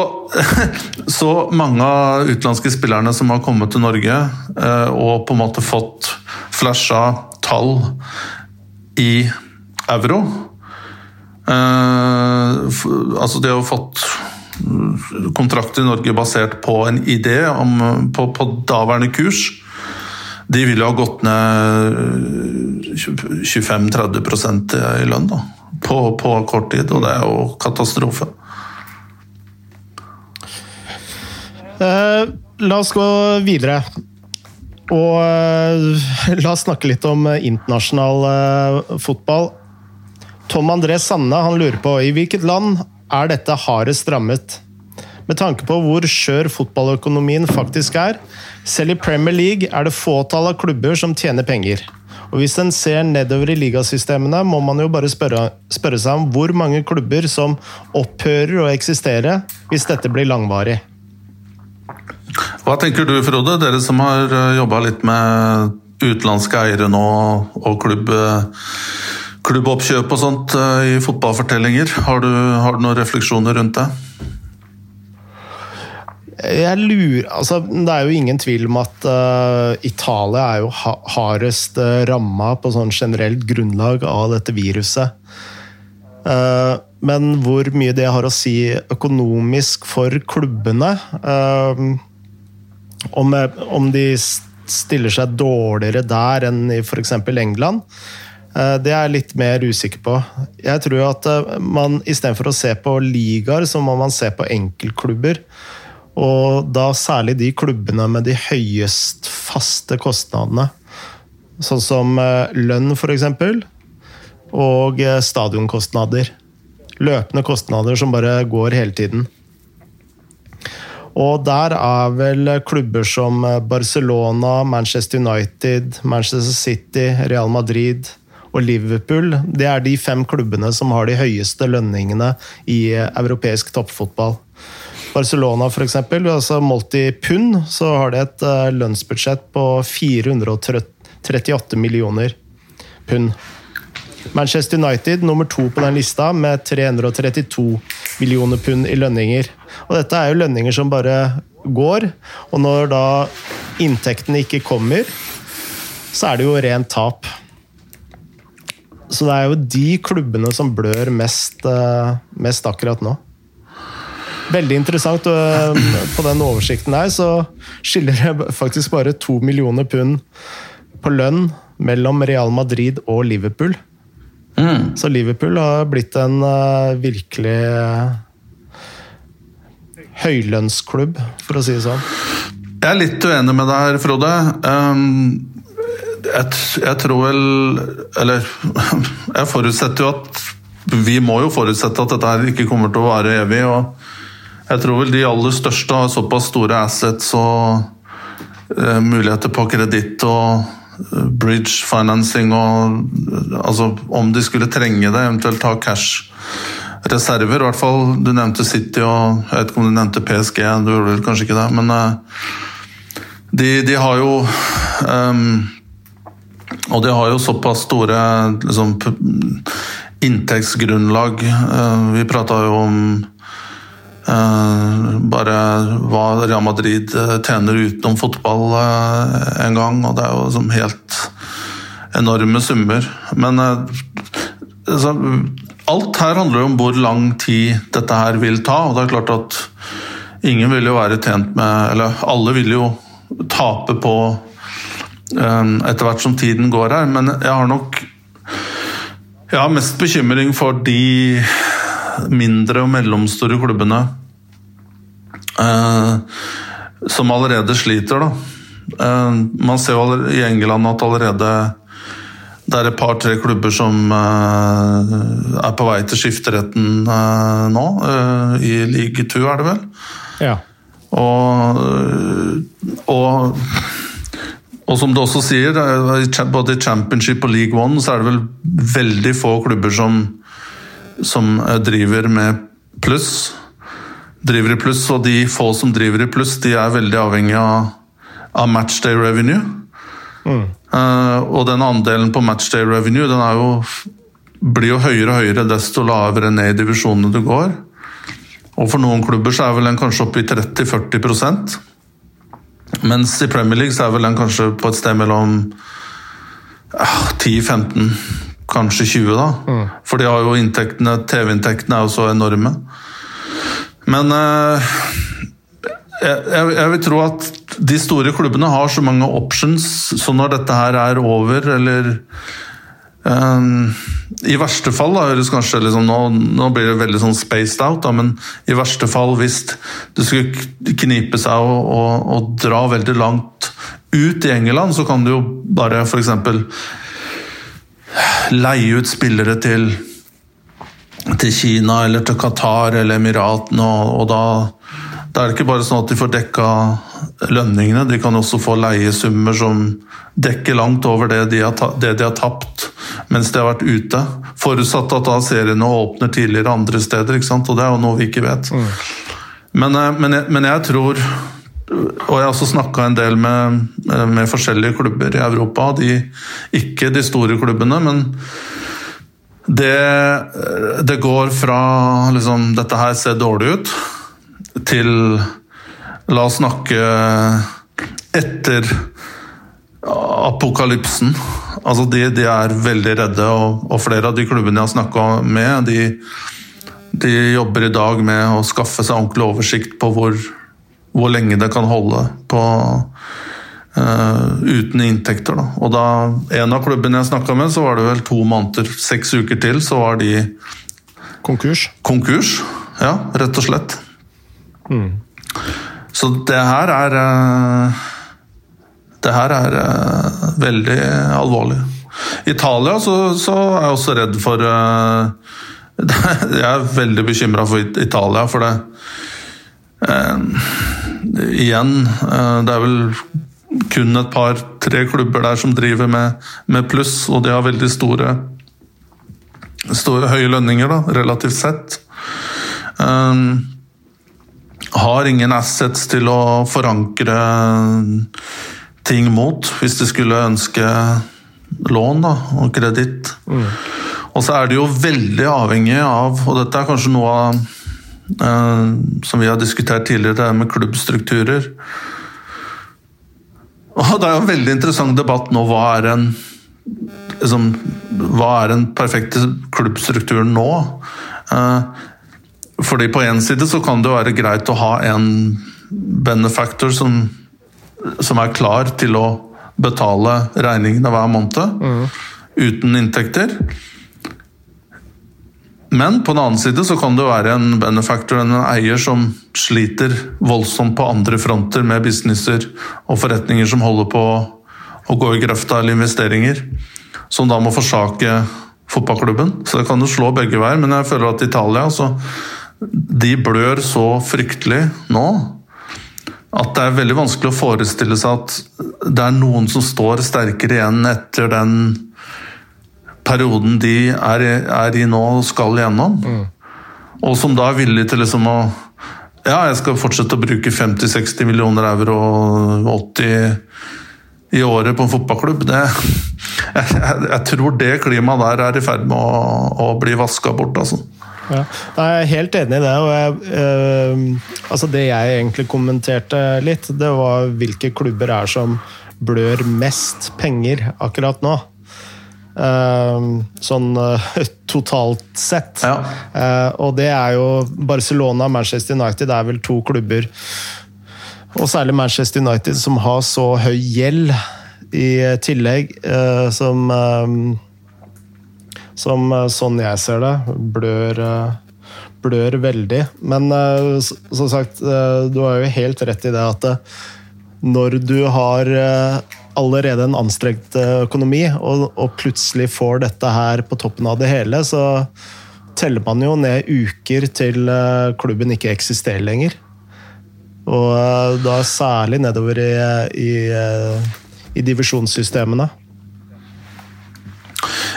<laughs> så, mange av utenlandske spillerne som har kommet til Norge eh, og på en måte fått flasha tall i euro eh, Altså de har fått kontrakt i Norge basert på en idé om, på, på daværende kurs, de ville ha gått ned 25-30% i lønn da, på, på, kort tid, og det er jo katastrofe. Eh, la oss gå videre. Og eh, la oss snakke litt om eh, internasjonal eh, fotball. Tom André Sanne han lurer på i hvilket land er dette hardest rammet? Med tanke på hvor skjør fotballøkonomien faktisk er. Selv i Premier League er det fåtall av klubber som tjener penger. Og Hvis en ser nedover i ligasystemene, må man jo bare spørre, spørre seg om hvor mange klubber som opphører å eksistere hvis dette blir langvarig. Hva tenker du, Frode? Dere som har jobba litt med utenlandske eiere nå og klubb, klubboppkjøp og sånt i fotballfortellinger. Har du, har du noen refleksjoner rundt det? Jeg lurer altså, Det er jo ingen tvil om at uh, Italia er jo ha hardest uh, ramma på sånn generelt grunnlag av dette viruset. Uh, men hvor mye det har å si økonomisk for klubbene uh, om, om, de stiller seg dårligere der enn i f.eks. England, det er jeg litt mer usikker på. Jeg tror at man istedenfor å se på ligaer, så må man se på enkeltklubber. Og da særlig de klubbene med de høyest faste kostnadene. Sånn som eh, lønn, f.eks. Og eh, stadionkostnader. Løpende kostnader som bare går hele tiden. Og der er vel klubber som eh, Barcelona, Manchester United, Manchester City, Real Madrid og Liverpool. Det er de fem klubbene som har de høyeste lønningene i europeisk toppfotball. Barcelona f.eks., altså målt i pund, så har de et uh, lønnsbudsjett på 438 millioner pund. Manchester United nummer to på den lista med 332 millioner pund i lønninger. Og dette er jo lønninger som bare går, og når da inntektene ikke kommer, så er det jo rent tap. Så det er jo de klubbene som blør mest, uh, mest akkurat nå. Veldig interessant. På den oversikten her så skiller det faktisk bare to millioner pund på lønn mellom Real Madrid og Liverpool. Mm. Så Liverpool har blitt en uh, virkelig høylønnsklubb, for å si det sånn. Jeg er litt uenig med deg her, Frode. Um, jeg, jeg, tror vel Eller <laughs> jeg forutsetter jo at Vi må jo forutsette at dette her ikke kommer til å vare evig. og jeg tror vel de aller største har såpass store assets og uh, muligheter på kreditt og uh, bridge financing og Altså om de skulle trenge det, eventuelt ta cash reserver. I hvert fall, Du nevnte City og jeg vet ikke om du nevnte PSG, du gjorde vel kanskje ikke det. Men de, de, har jo um, Og de har jo såpass store liksom, inntektsgrunnlag. vi prata jo om Eh, bare hva Real Madrid eh, tjener utenom fotball eh, en gang, og det er jo liksom helt enorme summer. Men altså, alt her handler jo om hvor lang tid dette her vil ta, og det er klart at ingen vil jo være tjent med Eller alle vil jo tape på etter hvert som tiden går her, men jeg har nok jeg har mest bekymring for de mindre og mellomstore klubbene eh, som allerede sliter. Da. Eh, man ser jo i England at allerede det er et par-tre klubber som eh, er på vei til skifteretten eh, nå. Eh, I league two, er det vel? Ja. Og, og og som du også sier, både i championship og league one så er det vel veldig få klubber som som eh, driver med pluss. Driver i pluss, og de få som driver i pluss, de er veldig avhengig av, av matchday revenue. Mm. Uh, og den andelen på matchday revenue den jo, blir jo høyere og høyere desto lavere ned i divisjonene du går. Og for noen klubber så er vel den kanskje oppe i 30-40 Mens i Premier League så er vel den kanskje på et sted mellom uh, ah, 10-15 kanskje 20, da. Mm. For de har jo inntektene, TV-inntektene er jo så enorme. Men eh, jeg, jeg, vil tro at de store klubbene har så mange options, så når dette her er over, eller Um, I verste fall, da, høres kanskje liksom, nå, nå, blir det veldig sånn spaced out, da, men i verste fall hvis det skulle knipe seg og, og, og dra veldig langt ut i England, så kan du jo bare f.eks. leie ut spillere til, til Kina eller til Qatar eller Emiratene, og, og da, da er det ikke bare sånn at de får dekka lønningene, de kan også få leiesummer som dekker langt over det de har, det de har tapt mens de har vært ute. Forutsatt at da seriene åpner tidligere andre steder, og det er jo noe vi ikke vet. Mm. Men, eh, men, jeg, men, jeg, tror og jeg har også snakka en del med, med, forskjellige klubber i Europa. De, ikke de store klubbene, men det, det går fra liksom, dette her ser dårlig ut, til La oss snakke etter apokalypsen. Altså de, de, er veldig redde, og, og, flere av de klubbene jeg har snakka med, de, de, jobber i dag med å skaffe seg ordentlig oversikt på hvor, hvor lenge det kan holde på uh, uten inntekter. Da. Og da en av klubbene jeg snakka med, så var det vel to måneder, seks uker til, så var de Konkurs? Konkurs, ja, rett og slett. Mm. Så det her er uh, det her er uh, veldig alvorlig. I Italia så, så, er jeg også redd for uh, <laughs> Jeg er veldig bekymra for Italia, for det eh, Igjen, det er vel kun et par-tre klubber der som driver med, med, pluss, og de har veldig store, store høye lønninger, da, relativt sett. Um, har ingen assets til å forankre ting mot hvis de skulle ønske lån da, og kreditt. Mm. Og så er det jo veldig avhengig av, og dette er kanskje noe av eh, som vi har diskutert tidligere, det med klubbstrukturer. Og det er jo en veldig interessant debatt nå. Hva er en liksom, hva er den perfekte klubbstrukturen nå? Eh, fordi på én side så kan det være greit å ha en benefactor som som er klar til å betale regningene hver måned mm. uten inntekter. Men på den annen side så kan det være en benefactor, en eier, som sliter voldsomt på andre fronter med businesser og forretninger som holder på å gå i grøfta eller investeringer. Som da må forsake fotballklubben. Så det kan jo slå begge veier, men jeg føler at Italia så De blør så fryktelig nå at det er veldig vanskelig å forestille seg at det er noen som står sterkere igjen etter den perioden de er, er i nå og skal igjennom. Mm. Og som da er villig til liksom å Ja, jeg skal fortsette å bruke 50-60 millioner euro og 80 i året på en fotballklubb. Det, <laughs> jeg, jeg, jeg, tror det klimaet der er i ferd med å, å bli vaska bort, altså. Ja, jeg er helt enig i det. og jeg, eh, altså Det jeg egentlig kommenterte litt, det var hvilke klubber er som blør mest penger akkurat nå. Uh, sånn uh, <laughs> totalt sett. Ja. Uh, og det er jo Barcelona og Manchester United det er vel to klubber, og særlig Manchester United, som har så høy gjeld i tillegg, som som eh, sånn jeg ser det, blør, eh, blør veldig. Men eh, som sagt, du har jo helt rett i det at når du har allerede en anstrengt økonomi, og, og, plutselig får dette her på toppen av det hele, så teller man jo ned uker til klubben ikke eksisterer lenger. Og da særlig nedover i, i, i divisjonssystemene.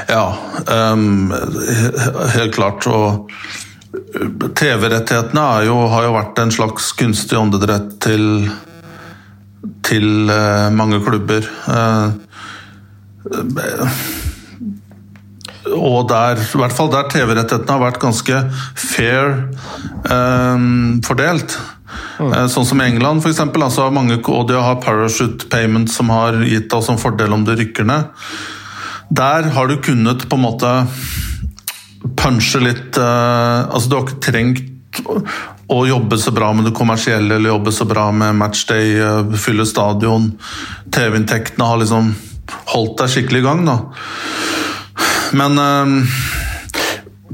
Ja, um, helt klart. Og TV-rettighetene har jo vært en slags kunstig åndedrett til, til uh, mange klubber. Uh, og der, i hvert fall der TV-rettighetene har vært ganske fair um, fordelt. Mm. Sånn som i England, eksempel, altså mange, og de har parachute payment som har gitt oss en fordel om du rykker ned. Der har du kunnet på en måte punche litt uh, Altså, du har ikke trengt å jobbe så bra med det kommersielle eller jobbe så bra med matchday, uh, fylle stadion. TV-inntektene har liksom holdt deg skikkelig i gang, da. Men eh,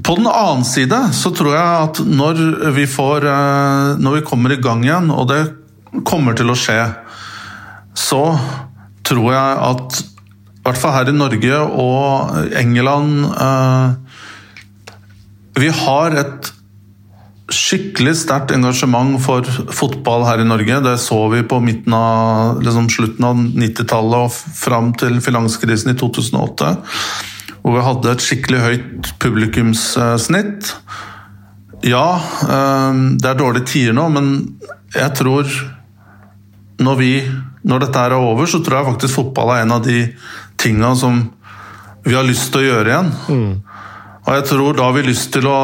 på den annen side så tror jeg at når vi får eh, Når vi kommer i gang igjen, og det kommer til å skje, så tror jeg at i hvert fall her i Norge og England eh, Vi har et skikkelig sterkt engasjement for fotball her i Norge. Det så vi på midten av, liksom slutten av 90-tallet og fram til finanskrisen i 2008. Hvor vi hadde et skikkelig høyt publikumssnitt. Ja, eh, det er dårlige tider nå, men jeg tror når, vi, når dette er over, så tror jeg faktisk fotball er en av de tinga som vi har lyst til å gjøre igjen. Mm. Og jeg tror da har vi lyst til å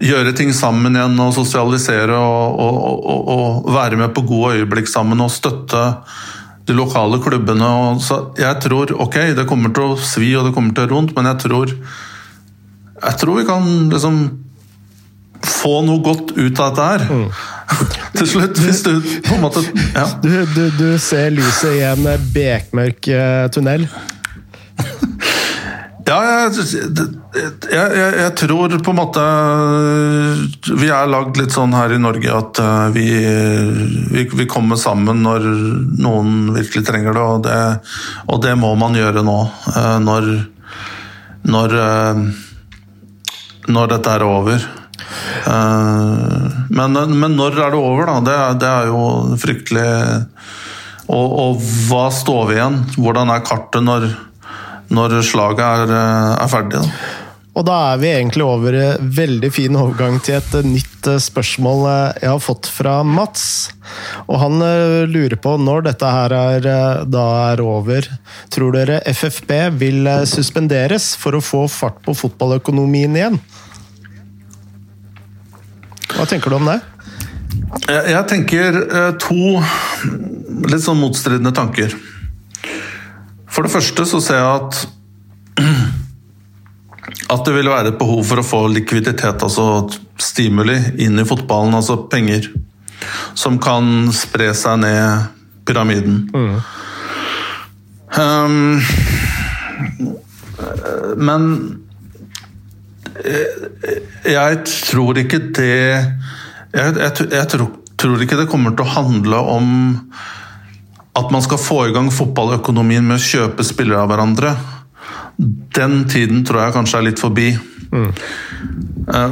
gjøre ting sammen igjen og sosialisere og, og, og, og være med på gode øyeblikk sammen og støtte de lokale klubbene. så jeg tror ok, det kommer til å svi og det kommer til å rundt, men jeg tror jeg tror vi kan liksom få noe godt ut av dette her. Mm. <laughs> Til slutt, hvis du på en måte ja. du, du, du ser lyset i en bekmørk eh, tunnel? Ja, jeg, jeg, jeg, tror på en måte Vi er lagd litt sånn her i Norge at eh, vi, vi, vi, kommer sammen når noen virkelig trenger det, og det, og det må man gjøre nå. Eh, når, når, eh, når dette er over. Men, men, når er det over, da? Det, det er jo fryktelig og, og hva står vi igjen? Hvordan er kartet når når slaget er, eh, er ferdig. Da. Og da er vi egentlig over veldig fin overgang til et nytt eh, spørsmål eh, jeg har fått fra Mats. Og han lurer på når dette her er, da er over. Tror dere FFB vil suspenderes for å få fart på fotballøkonomien igjen? Hva tenker du om det? Jeg tenker to litt sånn motstridende tanker. For det første så ser jeg at <clears throat> at det vil være et behov for å få likviditet, altså stimuli, inn i fotballen. Altså penger som kan spre seg ned pyramiden. Mm. Um, men jeg tror ikke det Jeg, jeg, jeg tror, tror, ikke det kommer til å handle om at man skal få i gang fotballøkonomien med å kjøpe spillere av hverandre, den tiden tror jeg kanskje er litt forbi. Mm.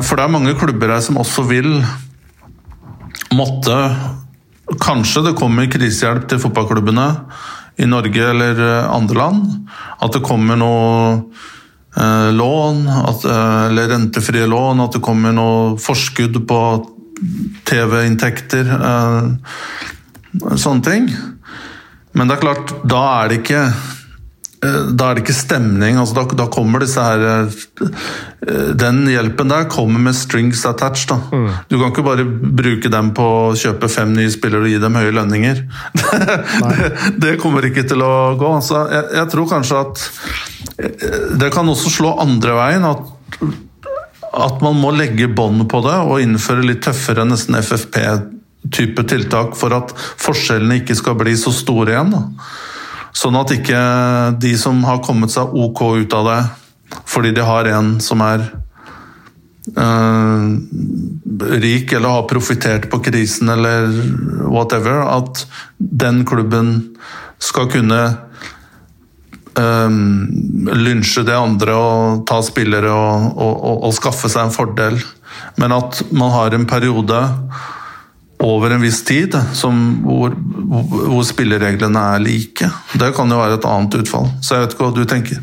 For det er mange klubber her som også vil måtte Kanskje det kommer krisehjelp til fotballklubbene i Norge eller eh, andre land. At det kommer noe eh, lån, at, eh, eller rentefrie lån, at det kommer noe forskudd på TV-inntekter. Eh, sånne ting. Men det er klart, da er det ikke eh, da er det ikke stemning. altså Da, da kommer disse her eh, Den hjelpen der kommer med strings attached. da. Mm. Du kan ikke bare bruke dem på å kjøpe fem nye spillere og gi dem høye lønninger. <laughs> det, det, kommer ikke til å gå. Altså, jeg, jeg, tror kanskje at eh, det kan også slå andre veien. At, at man må legge bånd på det og innføre litt tøffere nesten FFP type tiltak for at forskjellene ikke skal bli så store igjen. Da. Sånn at ikke de som har kommet seg ok ut av det fordi de har en som er Uh, rik eller har profitert på krisen eller whatever, at den klubben skal kunne uh, lynsje det andre og ta spillere og, og, og, og skaffe seg en fordel. Men at man har en periode over en viss tid som, hvor, hvor, spillereglene er like. Det kan jo være et annet utfall. Så jeg vet ikke hva du tenker.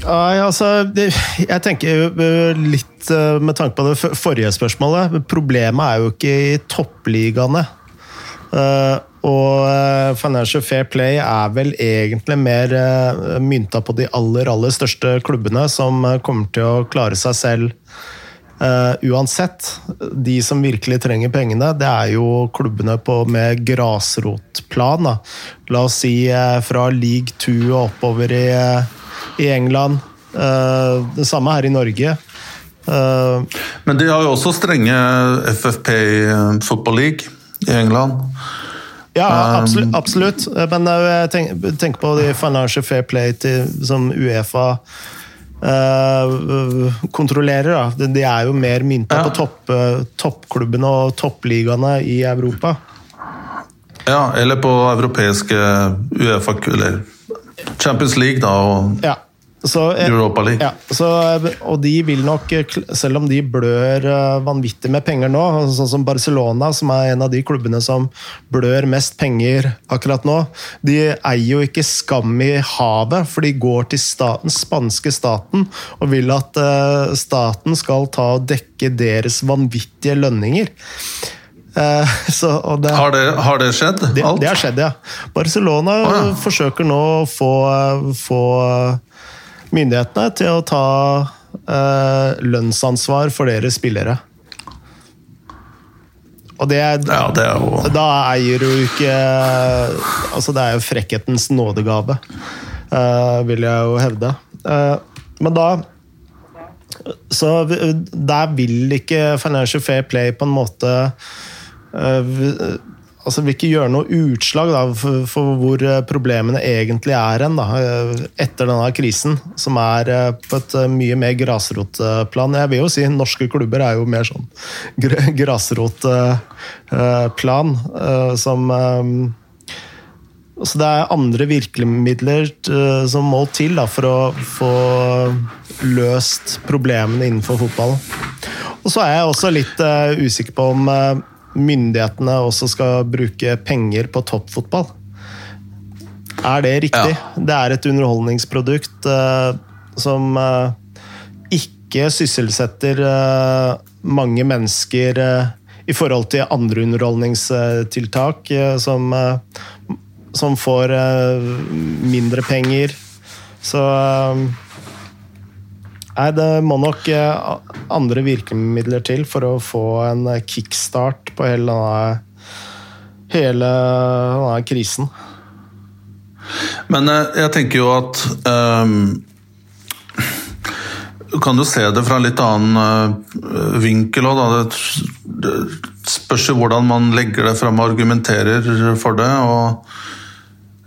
Nei, altså Jeg tenker eh, litt eh, med tanke på det forrige spørsmålet. Problemet er jo ikke i toppligaene. Eh, og Financial Fair Play er vel egentlig mer mynta på de aller, aller største klubbene, som kommer til å klare seg selv Uh, uansett, de som virkelig trenger pengene, det er jo klubbene på, med grasrotplan. Da. La oss si uh, fra league 2 og oppover i, uh, i England. det samme her i Norge. Men de har jo også strenge FFP Football League i England. Ja, absolutt. absolutt. Men jeg tenker tenk på de Financial Fair Play til, som Uefa uh, kontrollerer. Da. De er jo mer mynta ja. på topp, toppklubbene og toppligaene i Europa. Ja, eller på europeiske Uefa eller Champions League, da. Og ja. Så, eh, Europa League. Ja, så, og de vil nok, eh, selv om de blør eh, vanvittig med penger nå, sånn som Barcelona, som er en av de klubbene som blør mest penger akkurat nå, de eier jo ikke skam i havet, for de går til staten, spanske staten og vil at staten skal ta og dekke deres vanvittige lønninger. <laughs> Så, det, har, det, har, det, skjedd? Det, det, har skjedd, ja. Barcelona oh, ja. forsøker nå å få, få myndighetene til å ta eh, lønnsansvar for deres spillere. Og det, ja, det er jo Da eier du ikke Altså, det er jo frekkhetens nådegave, eh, vil jeg jo hevde. Eh, men da Så der vil ikke Financial Fair Play på en måte uh, altså vil ikke gjøre noe utslag da, for, for, hvor eh, problemene egentlig er hen eh, etter denne krisen, som er eh, på et mye mer grasrotplan. Jeg vil jo si norske klubber er jo mer sånn <laughs> grasrotplan, som så det er andre virkemidler som må til da, for å få løst problemene innenfor fotballen. Og så er jeg også litt usikker på om myndighetene også skal bruke penger på toppfotball. Er det riktig? Ja. Det er et underholdningsprodukt uh, som uh, ikke sysselsetter uh, mange mennesker i forhold til andre underholdningstiltak som, som får mindre penger. Så Nei, det må nok eh, andre virkemidler til for å få en kickstart på hele denne, hele denne krisen. Men eh, jeg tenker jo at um, Kan du se det fra en litt annen uh, vinkel òg, det spørs jo hvordan man legger det fram og argumenterer for det. og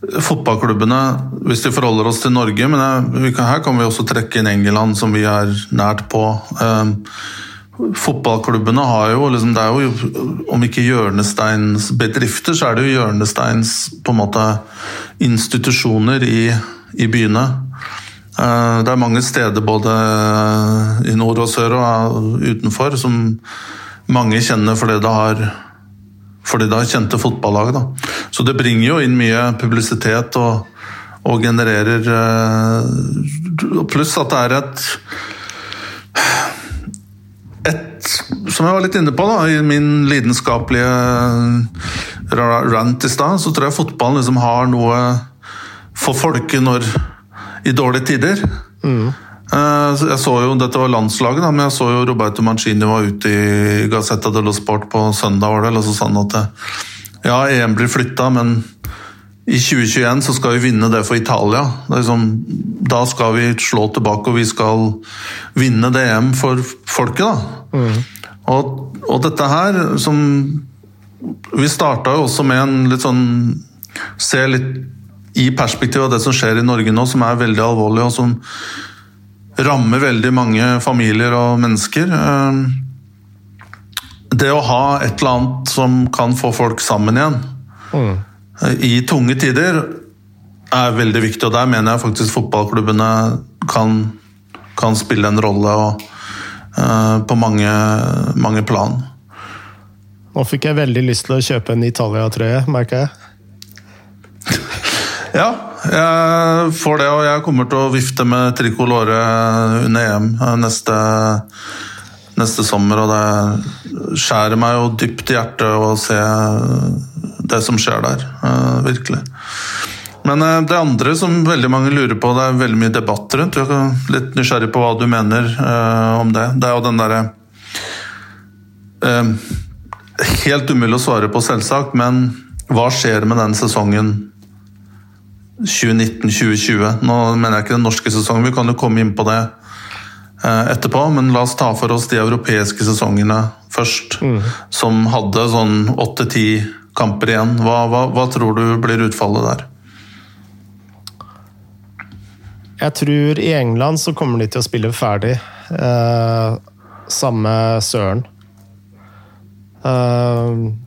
fotballklubbene, hvis de forholder oss til Norge, men her kan vi også trekke inn England, som vi er nært på. Ehm, fotballklubbene har jo liksom, Det er jo, om ikke hjørnesteinsbedrifter, så er det jo hjørnesteins på en måte institusjoner i, i byene. Ehm, det er mange steder både i nord og sør og utenfor som mange kjenner fordi det har fordi det da kjente fotballaget. Da. Så det bringer jo inn mye publisitet og, og genererer eh, Pluss at det er et et, som jeg var litt inne på da, i min lidenskapelige rant i stad, så tror jeg fotballen liksom har noe for folket når i dårlige tider. Mm. Eh, jeg så jo, Dette var landslaget, da, men jeg så jo Roberto Mancini var ute i Gazzetta dello Sport på søndag. var det, og så sa han at ja, EM blir flytta, men i 2021 så skal vi vinne det for Italia. Det liksom, da skal vi slå tilbake, og vi skal vinne det EM for folket. da. Mm. Og, og, dette her som Vi starta jo også med en litt sånn Se litt i perspektiv av det som skjer i Norge nå, som er veldig alvorlig, og som rammer veldig mange familier og mennesker. Eh, det å ha et eller annet som kan få folk sammen igjen mm. i tunge tider, er veldig viktig. Og der mener jeg faktisk fotballklubbene kan, kan spille en rolle og, uh, på mange, mange plan. Nå fikk jeg veldig lyst til å kjøpe en Italia-trøye, merker jeg. ja, jeg får det, og jeg kommer til å vifte med trikolore under EM neste, neste sommer. Og det skjærer meg jo dypt i hjertet å se det som skjer der. Eh, virkelig. Men eh, det andre som veldig mange lurer på, det er veldig mye debatt rundt. Jeg er litt nysgjerrig på hva du mener om det. Det er jo den derre Helt umulig å svare på, selvsagt, men hva skjer med den sesongen 2019-2020. Nå mener jeg ikke den norske sesongen, vi kan jo komme inn på det eh, etterpå, men la oss ta for oss de europeiske sesongene først. Mm. Som hadde sånn åtte-ti kamper igjen. Hva, hva, hva tror du blir utfallet der? Jeg tror i England så kommer de til å spille ferdig. Eh, samme søren. Eh,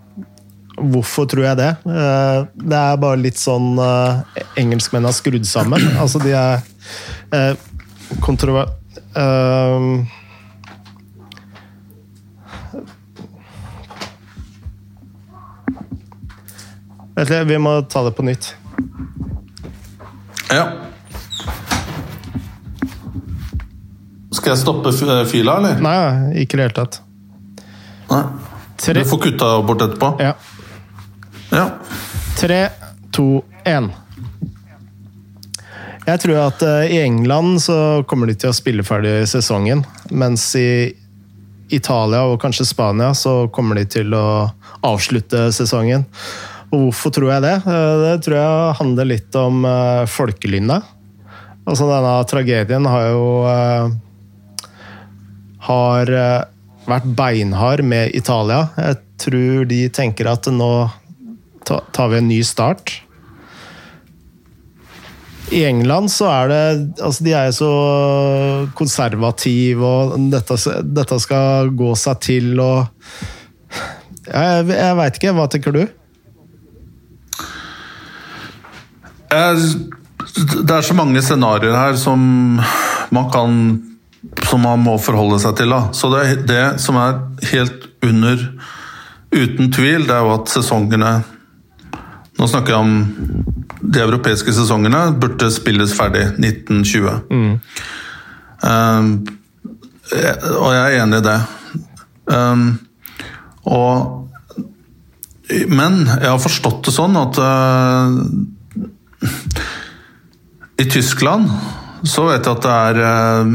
hvorfor tror jeg det? Eh, det er bare litt sånn engelskmennene engelskmenn har skrudd sammen. Altså, de er eh, kontrover... Vet du, vi må ta det på nytt. Ja. Skal jeg stoppe fila, eller? Nei, ikke i det hele tatt. Nei. Du får kutta bort etterpå. ja. Ja. Tre, to, én. Jeg tror at eh, i England så kommer de til å spille ferdig sesongen, mens i Italia og kanskje Spania så kommer de til å avslutte sesongen. Og hvorfor tror jeg det? Eh, Det tror jeg handler litt om folkelynda. folkelynnet. Altså denne tragedien har jo eh, har eh, vært beinhard med Italia. Jeg tror de tenker at nå ta- tar vi en ny start. I England så er det altså De er jo så konservative, og dette, dette skal gå seg til og Jeg, jeg veit ikke. Hva tenker du? Det er så mange scenarioer her som man kan Som man må forholde seg til. Da. Så det, det som er helt under Uten tvil, det er jo at sesongene Nå snakker jeg om de europeiske sesongene burde spilles ferdig 1920. Um, og jeg er enig i det. Um, og Men jeg har forstått det sånn at uh, i Tyskland så vet jeg at det er um,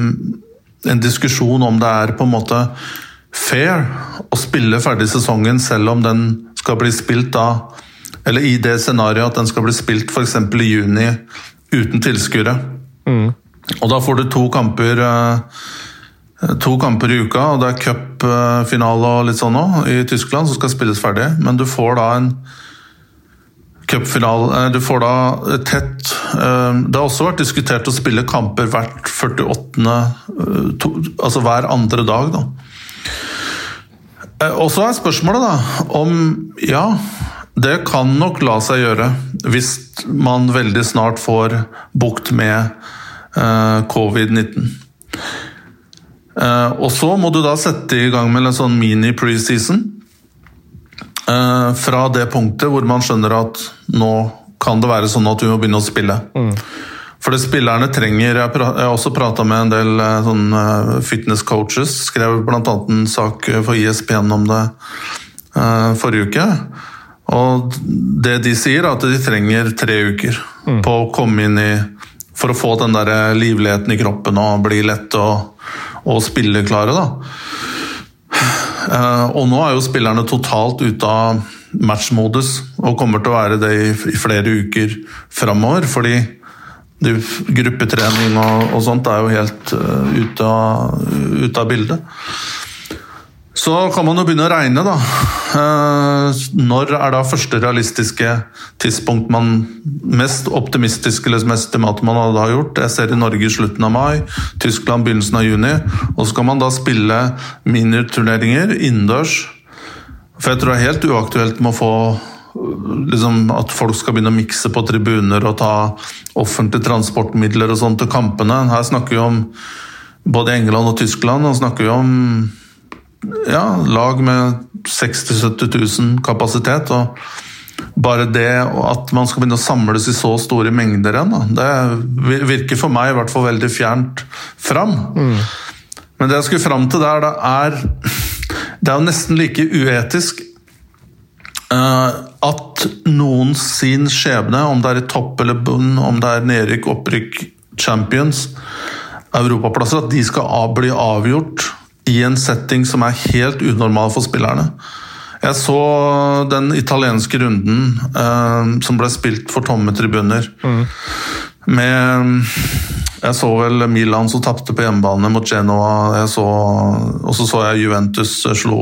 en diskusjon om det er på en måte fair å spille ferdig sesongen selv om den skal bli spilt da Eller i det scenarioet at den skal bli spilt f.eks. i juni uten tilskuere. Og da får du to kamper eh, To kamper i uka, og det er cupfinale og litt sånn òg i Tyskland som skal spilles ferdig. Men du får da en cupfinale eh, Du får da tett eh, Det har også vært diskutert å spille kamper hvert 48. eh, to, Altså hver andre dag, da. Eh, Og så er spørsmålet da om Ja, det kan nok la seg gjøre hvis man veldig snart får bukt med eh, covid-19. Eh, og så må du da sette i gang med en sånn mini-preseason. Eh, fra det punktet hvor man skjønner at nå kan det være sånn at vi må begynne å spille. For det spillerne trenger Jeg, har også prata med en del sånn, fitness coaches. Skrev bl.a. en sak for ISPN om det eh, forrige uke. Og det de sier, er at de trenger tre uker på å komme inn i For å få den der livligheten i kroppen og bli lett og, og spilleklare, da. Eh, og nå er jo spillerne totalt ute av matchmodus og kommer til å være det i, flere uker framover. Fordi de, gruppetrening og, og sånt er jo helt uh, ute, av, ute av bildet. Så kan man jo begynne å regne, da. Eh, Når er da første realistiske tidspunkt man Mest optimistiske eller mest estimatet man hadde gjort? Jeg ser i Norge i slutten av mai, Tyskland begynnelsen av juni. Og så skal man da spille miniturneringer innendørs. For jeg tror det er helt uaktuelt med å få liksom, at folk skal begynne å mikse på tribuner og ta offentlige transportmidler og sånn til kampene. Her snakker vi om både England og Tyskland. og snakker vi om ja, lag med 60 000-70 000 kapasitet. og bare det at man skal begynne å samles i så store mengder igjen, det virker for meg i hvert fall veldig fjernt fram. Men det jeg skulle fram til der, det er Det er jo nesten like uetisk eh, at noen sin skjebne, om det er i topp eller bunn, om det er nedrykk, opprykk, champions, europaplasser, at de skal bli avgjort i en setting som er helt unormal for spillerne. Jeg så den italienske runden eh, som ble spilt for tomme tribuner. Med Jeg så vel Milan som tapte på hjemmebane mot Genoa. Jeg så, og så så jeg Juventus slå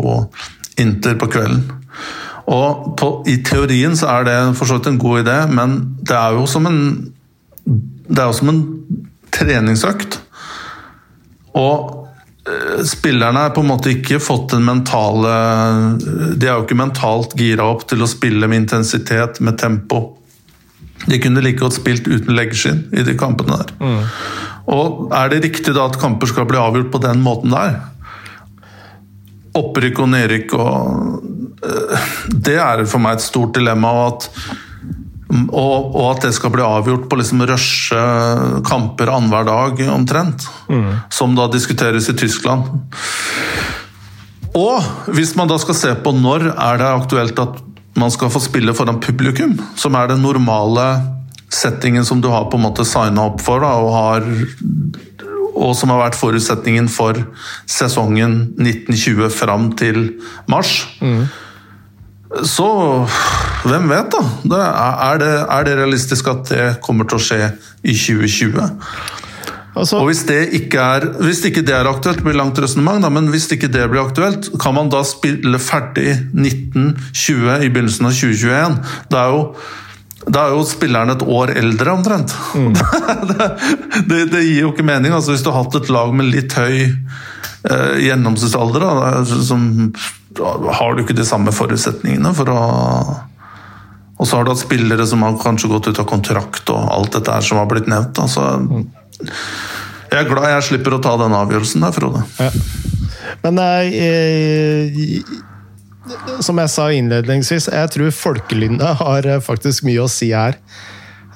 Inter på kvelden. Og på, i teorien så er det for så vidt en god idé, men det er jo som en Det er jo som en treningsøkt. Og spillerne har på en måte ikke fått den mentale De er jo ikke mentalt gira opp til å spille med intensitet, med tempo. De kunne like godt spilt uten leggskinn i de kampene der. Mm. Og er det riktig da at kamper skal bli avgjort på den måten der? Opprykk og nedrykk og øh, Det er for meg et stort dilemma. og at og, og, at det skal bli avgjort på liksom rushe kamper annenhver dag, omtrent. Mm. Som da diskuteres i Tyskland. Og hvis man da skal se på når er det aktuelt at man skal få spille foran publikum, som er den normale settingen som du har på en måte signa opp for, da, og, har, og som har vært forutsetningen for sesongen 1920 fram til mars. Mm. Så hvem vet, da? Det er, det, er, det, realistisk at det kommer til å skje i 2020? Altså, og hvis det ikke er hvis ikke det er aktuelt, blir langt resonnement, men hvis ikke det blir aktuelt, kan man da spille ferdig 1920 i begynnelsen av 2021? Det er jo da er jo spilleren et år eldre, omtrent. Mm. <laughs> det, det, det, gir jo ikke mening. Altså, hvis du har hatt et lag med litt høy eh, gjennomsnittsalder, da, som, har du ikke de samme forutsetningene for å Og så har du hatt spillere som har kanskje gått ut av kontrakt og alt dette her som har blitt nevnt. Altså. Jeg er glad jeg slipper å ta den avgjørelsen der, Frode. Ja. Men jeg, som jeg sa innledningsvis, jeg tror folkelynnet har eh, faktisk mye å si her.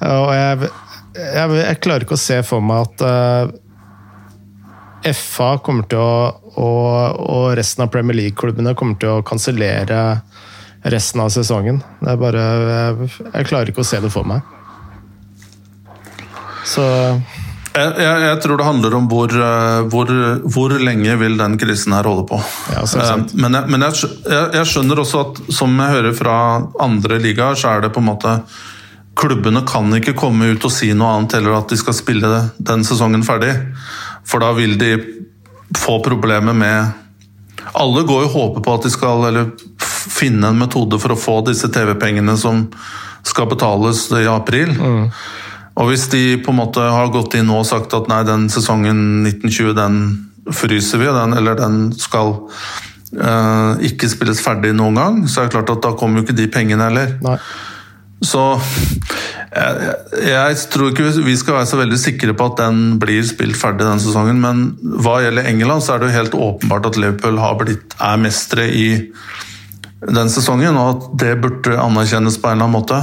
Og jeg, jeg, jeg klarer ikke å se for meg at eh, FA kommer til å og, og, resten av Premier League-klubbene kommer til å kansellere resten av sesongen. Det er bare jeg, jeg klarer ikke å se det for meg. Så jeg, jeg, jeg, tror det handler om hvor, eh, hvor, hvor, lenge vil den krisen her holde på. Ja, eh, men, men jeg, skjønner også at som jeg hører fra andre ligaer, så er det på en måte Klubbene kan ikke komme ut og si noe annet heller at de skal spille den sesongen ferdig. For da vil de få problemer med Alle går jo og håper på at de skal eller finne en metode for å få disse TV-pengene som skal betales i april. Mm. Og hvis de på en måte har gått inn og sagt at nei, den sesongen 1920 den fryser vi, den, eller den skal eh, ikke spilles ferdig noen gang, så er det klart at da kommer jo ikke de pengene heller. Nei. Så jeg, jeg, tror ikke vi skal være så veldig sikre på at den blir spilt ferdig den sesongen, men hva gjelder England, så er det jo helt åpenbart at Liverpool har blitt, er mestere i den sesongen, og at det burde anerkjennes på en eller annen måte.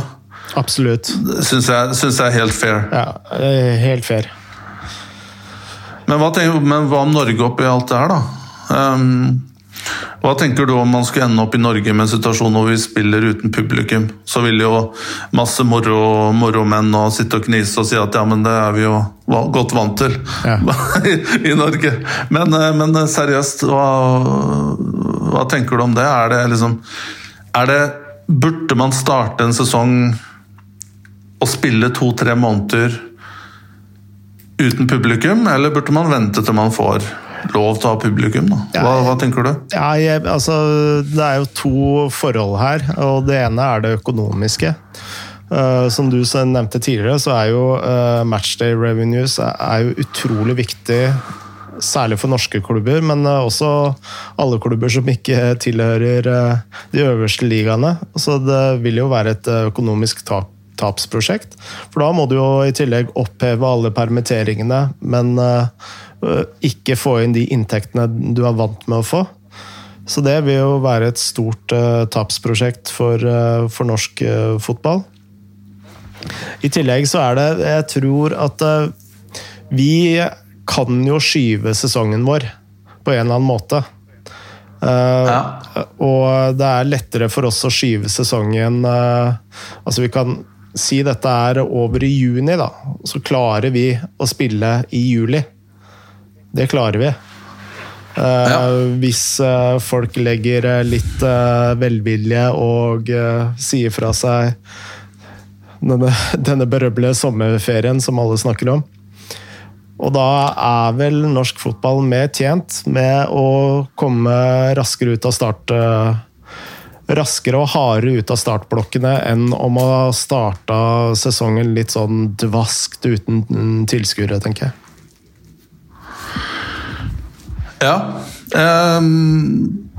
Absolutt. Syns jeg, synes jeg er helt fair. Ja, helt fair. Men hva, tenker, men hva om Norge oppi alt det her, da? Um, hva tenker du om man skulle ende opp i Norge med en situasjon hvor vi spiller uten publikum? Så vil jo masse moro, moromenn nå sitte og knise og si at ja, men det er vi jo godt vant til ja. <laughs> I, Norge. Men, eh, men seriøst, hva, hva, tenker du om det? Er det liksom er det, Burde man starte en sesong og spille to-tre måneder uten publikum, eller burde man vente til man får lov til å ha publikum? Da? Hva, hva tenker du? Ja, jeg, altså, det er jo to forhold her, og det ene er det økonomiske. Uh, som du nevnte tidligere, så er jo uh, matchday revenues er jo utrolig viktig. Særlig for norske klubber, men uh, også alle klubber som ikke tilhører de øverste ligaene. Så det vil jo være et økonomisk tap tapsprosjekt. For da må du jo i tillegg oppheve alle permitteringene, men uh, ikke få inn de inntektene du er vant med å få. Så det vil jo være et stort uh, tapsprosjekt for, uh, for norsk fotball. I tillegg så er det Jeg tror at vi kan jo skyve sesongen vår på en eller annen måte. Uh, ja. Og det er lettere for oss å skyve sesongen uh, Altså, vi kan Si dette er over i juni, da. Så klarer vi å spille i juli. Det klarer vi. Uh, ja. Hvis uh, folk legger uh, litt velvilje og sier fra seg denne, <laughs> denne berømmelige sommerferien som alle snakker om. Og da er vel norsk fotball mer tjent med å komme raskere ut av start raskere og hardere ut av startblokkene enn om å ha starta sesongen litt sånn dvaskt uten tilskuere, tenker jeg. Ja. Um,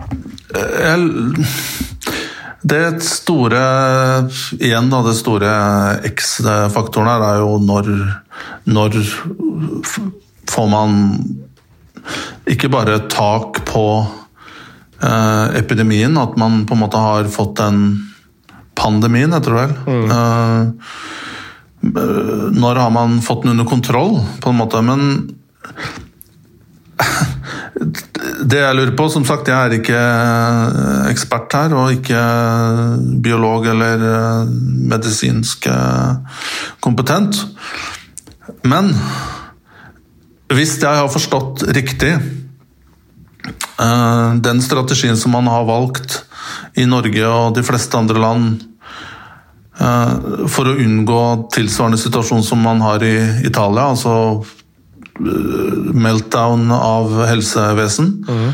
jeg, det store Igjen, da. Det store X-faktoren her er jo når, når får man ikke bare tak på eh, epidemien, at man på en måte har fått den pandemien, heter det vel. Mm. Eh, når har man fått den under kontroll, på en måte? Men det jeg lurer på Som sagt, jeg er ikke ekspert her, og ikke biolog eller eh, medisinsk eh, kompetent. Men hvis jeg har forstått riktig eh, den strategien som man har valgt i Norge og de fleste andre land for å unngå tilsvarende situasjon som man har i Italia, altså meltdown av helsevesen, mm.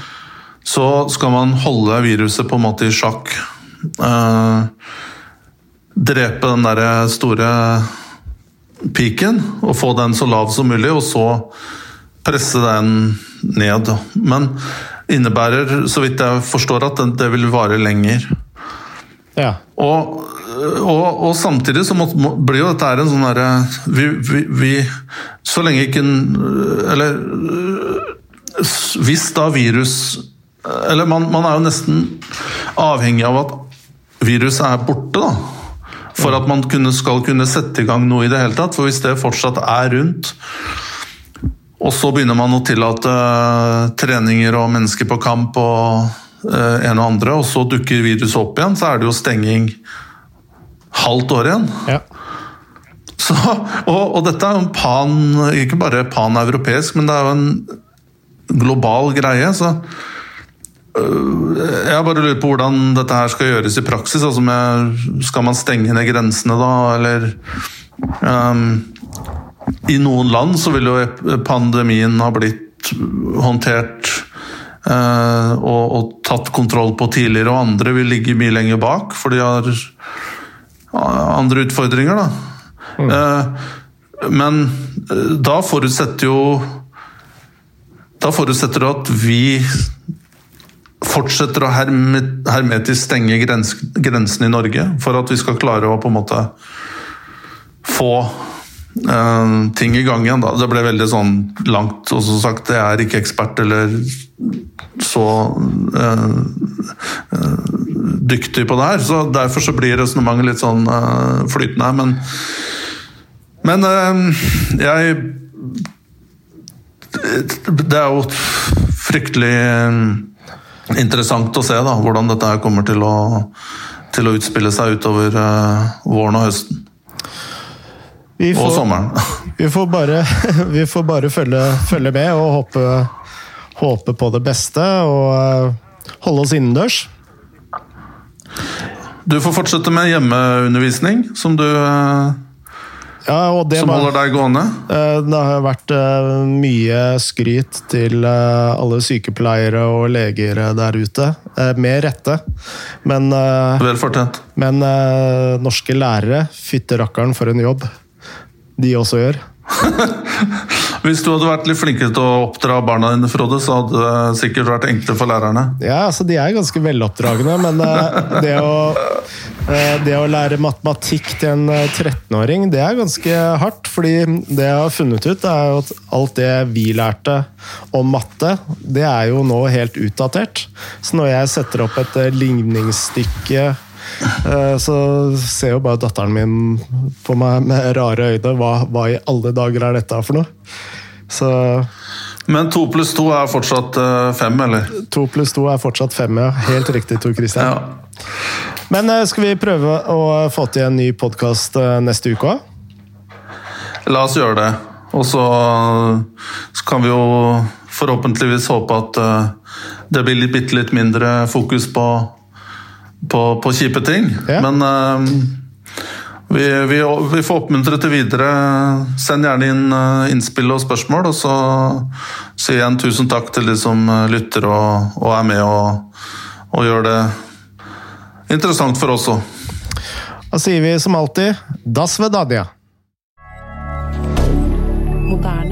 så skal man holde viruset på en måte i sjakk. Uh, drepe den derre store piken og få den så lav som mulig, og så presse den ned. Men innebærer, så vidt jeg forstår, at det vil vare lenger. Ja. Og og, og, samtidig så må, må, blir jo dette en sånn derre vi, vi, vi, Så lenge ikke Eller hvis da virus Eller man, man, er jo nesten avhengig av at viruset er borte, da. For at man kunne, skal kunne sette i gang noe i det hele tatt. For hvis det fortsatt er rundt, og så begynner man å tillate treninger og mennesker på kamp og uh, en og andre, og så dukker viruset opp igjen, så er det jo stenging halvt år igjen. Ja. Så, og, og, dette er jo en pan, ikke bare paneuropeisk, men det er jo en global greie. så øh, jeg bare lurer på hvordan dette her skal gjøres i praksis. Altså med, skal man stenge ned grensene da, eller um, I noen land så vil jo pandemien ha blitt håndtert og, og, tatt kontroll på tidligere, og andre vil ligge mye lenger bak, for de har andre utfordringer, da. Mm. Eh, men eh, da forutsetter jo Da forutsetter det at vi fortsetter å hermetisk stenge grens, grensene i Norge for at vi skal klare å på en måte få uh, ting i gang igjen. Da. Det ble veldig sånn langt, og som sagt, jeg er ikke ekspert eller så uh, dyktig på det her. så Derfor så blir resonnementet litt sånn uh, flytende. Men, men uh, jeg Det er jo fryktelig eh, interessant å se da, hvordan dette her kommer til å, til å utspille seg utover våren og høsten. Får, og sommeren. vi får bare, <laughs> vi får bare følge, følge, med og håpe, håpe på det beste. Og holde oss innendørs. Du får fortsette med hjemmeundervisning, som du eh, ja, som holder deg gående? Eh, det har vært eh, mye skryt til alle sykepleiere og leger der ute. Med rette. Men, Vel fortjent. Men norske lærere, fytte rakkeren for en jobb de også gjør. <laughs> Hvis du hadde vært litt flinkere til å oppdra barna dine, Frode, så hadde det sikkert vært enklere for lærerne? Ja, altså de er ganske veloppdragne, men eh, <laughs> det å, eh, det å lære matematikk til en 13-åring, eh, det er ganske hardt. fordi det jeg har funnet ut, er jo at alt det vi lærte om matte, det er jo nå helt utdatert. Så når jeg setter opp et ligningsstykke så ser jo bare datteren min på meg med rare øyne. Hva, hva i alle dager er dette for noe? Så men to pluss to er fortsatt uh, fem, eller? To pluss to er fortsatt fem, ja. Helt riktig, Tor Christian. Ja. Men uh, skal vi prøve å få til en ny podkast neste uke òg? La oss gjøre det. Og så, så, kan vi jo forhåpentligvis håpe at det blir litt, bitte litt mindre fokus på, på, på kjipe ting. Ja. Men vi, vi, vi, får oppmuntre til videre. Send gjerne inn uh, innspill og spørsmål. Og så sier jeg en tusen takk til de som eh, lytter og, og er med og, og, gjør det Interessant for oss òg. Da sier vi som alltid das vedadia. Moderne.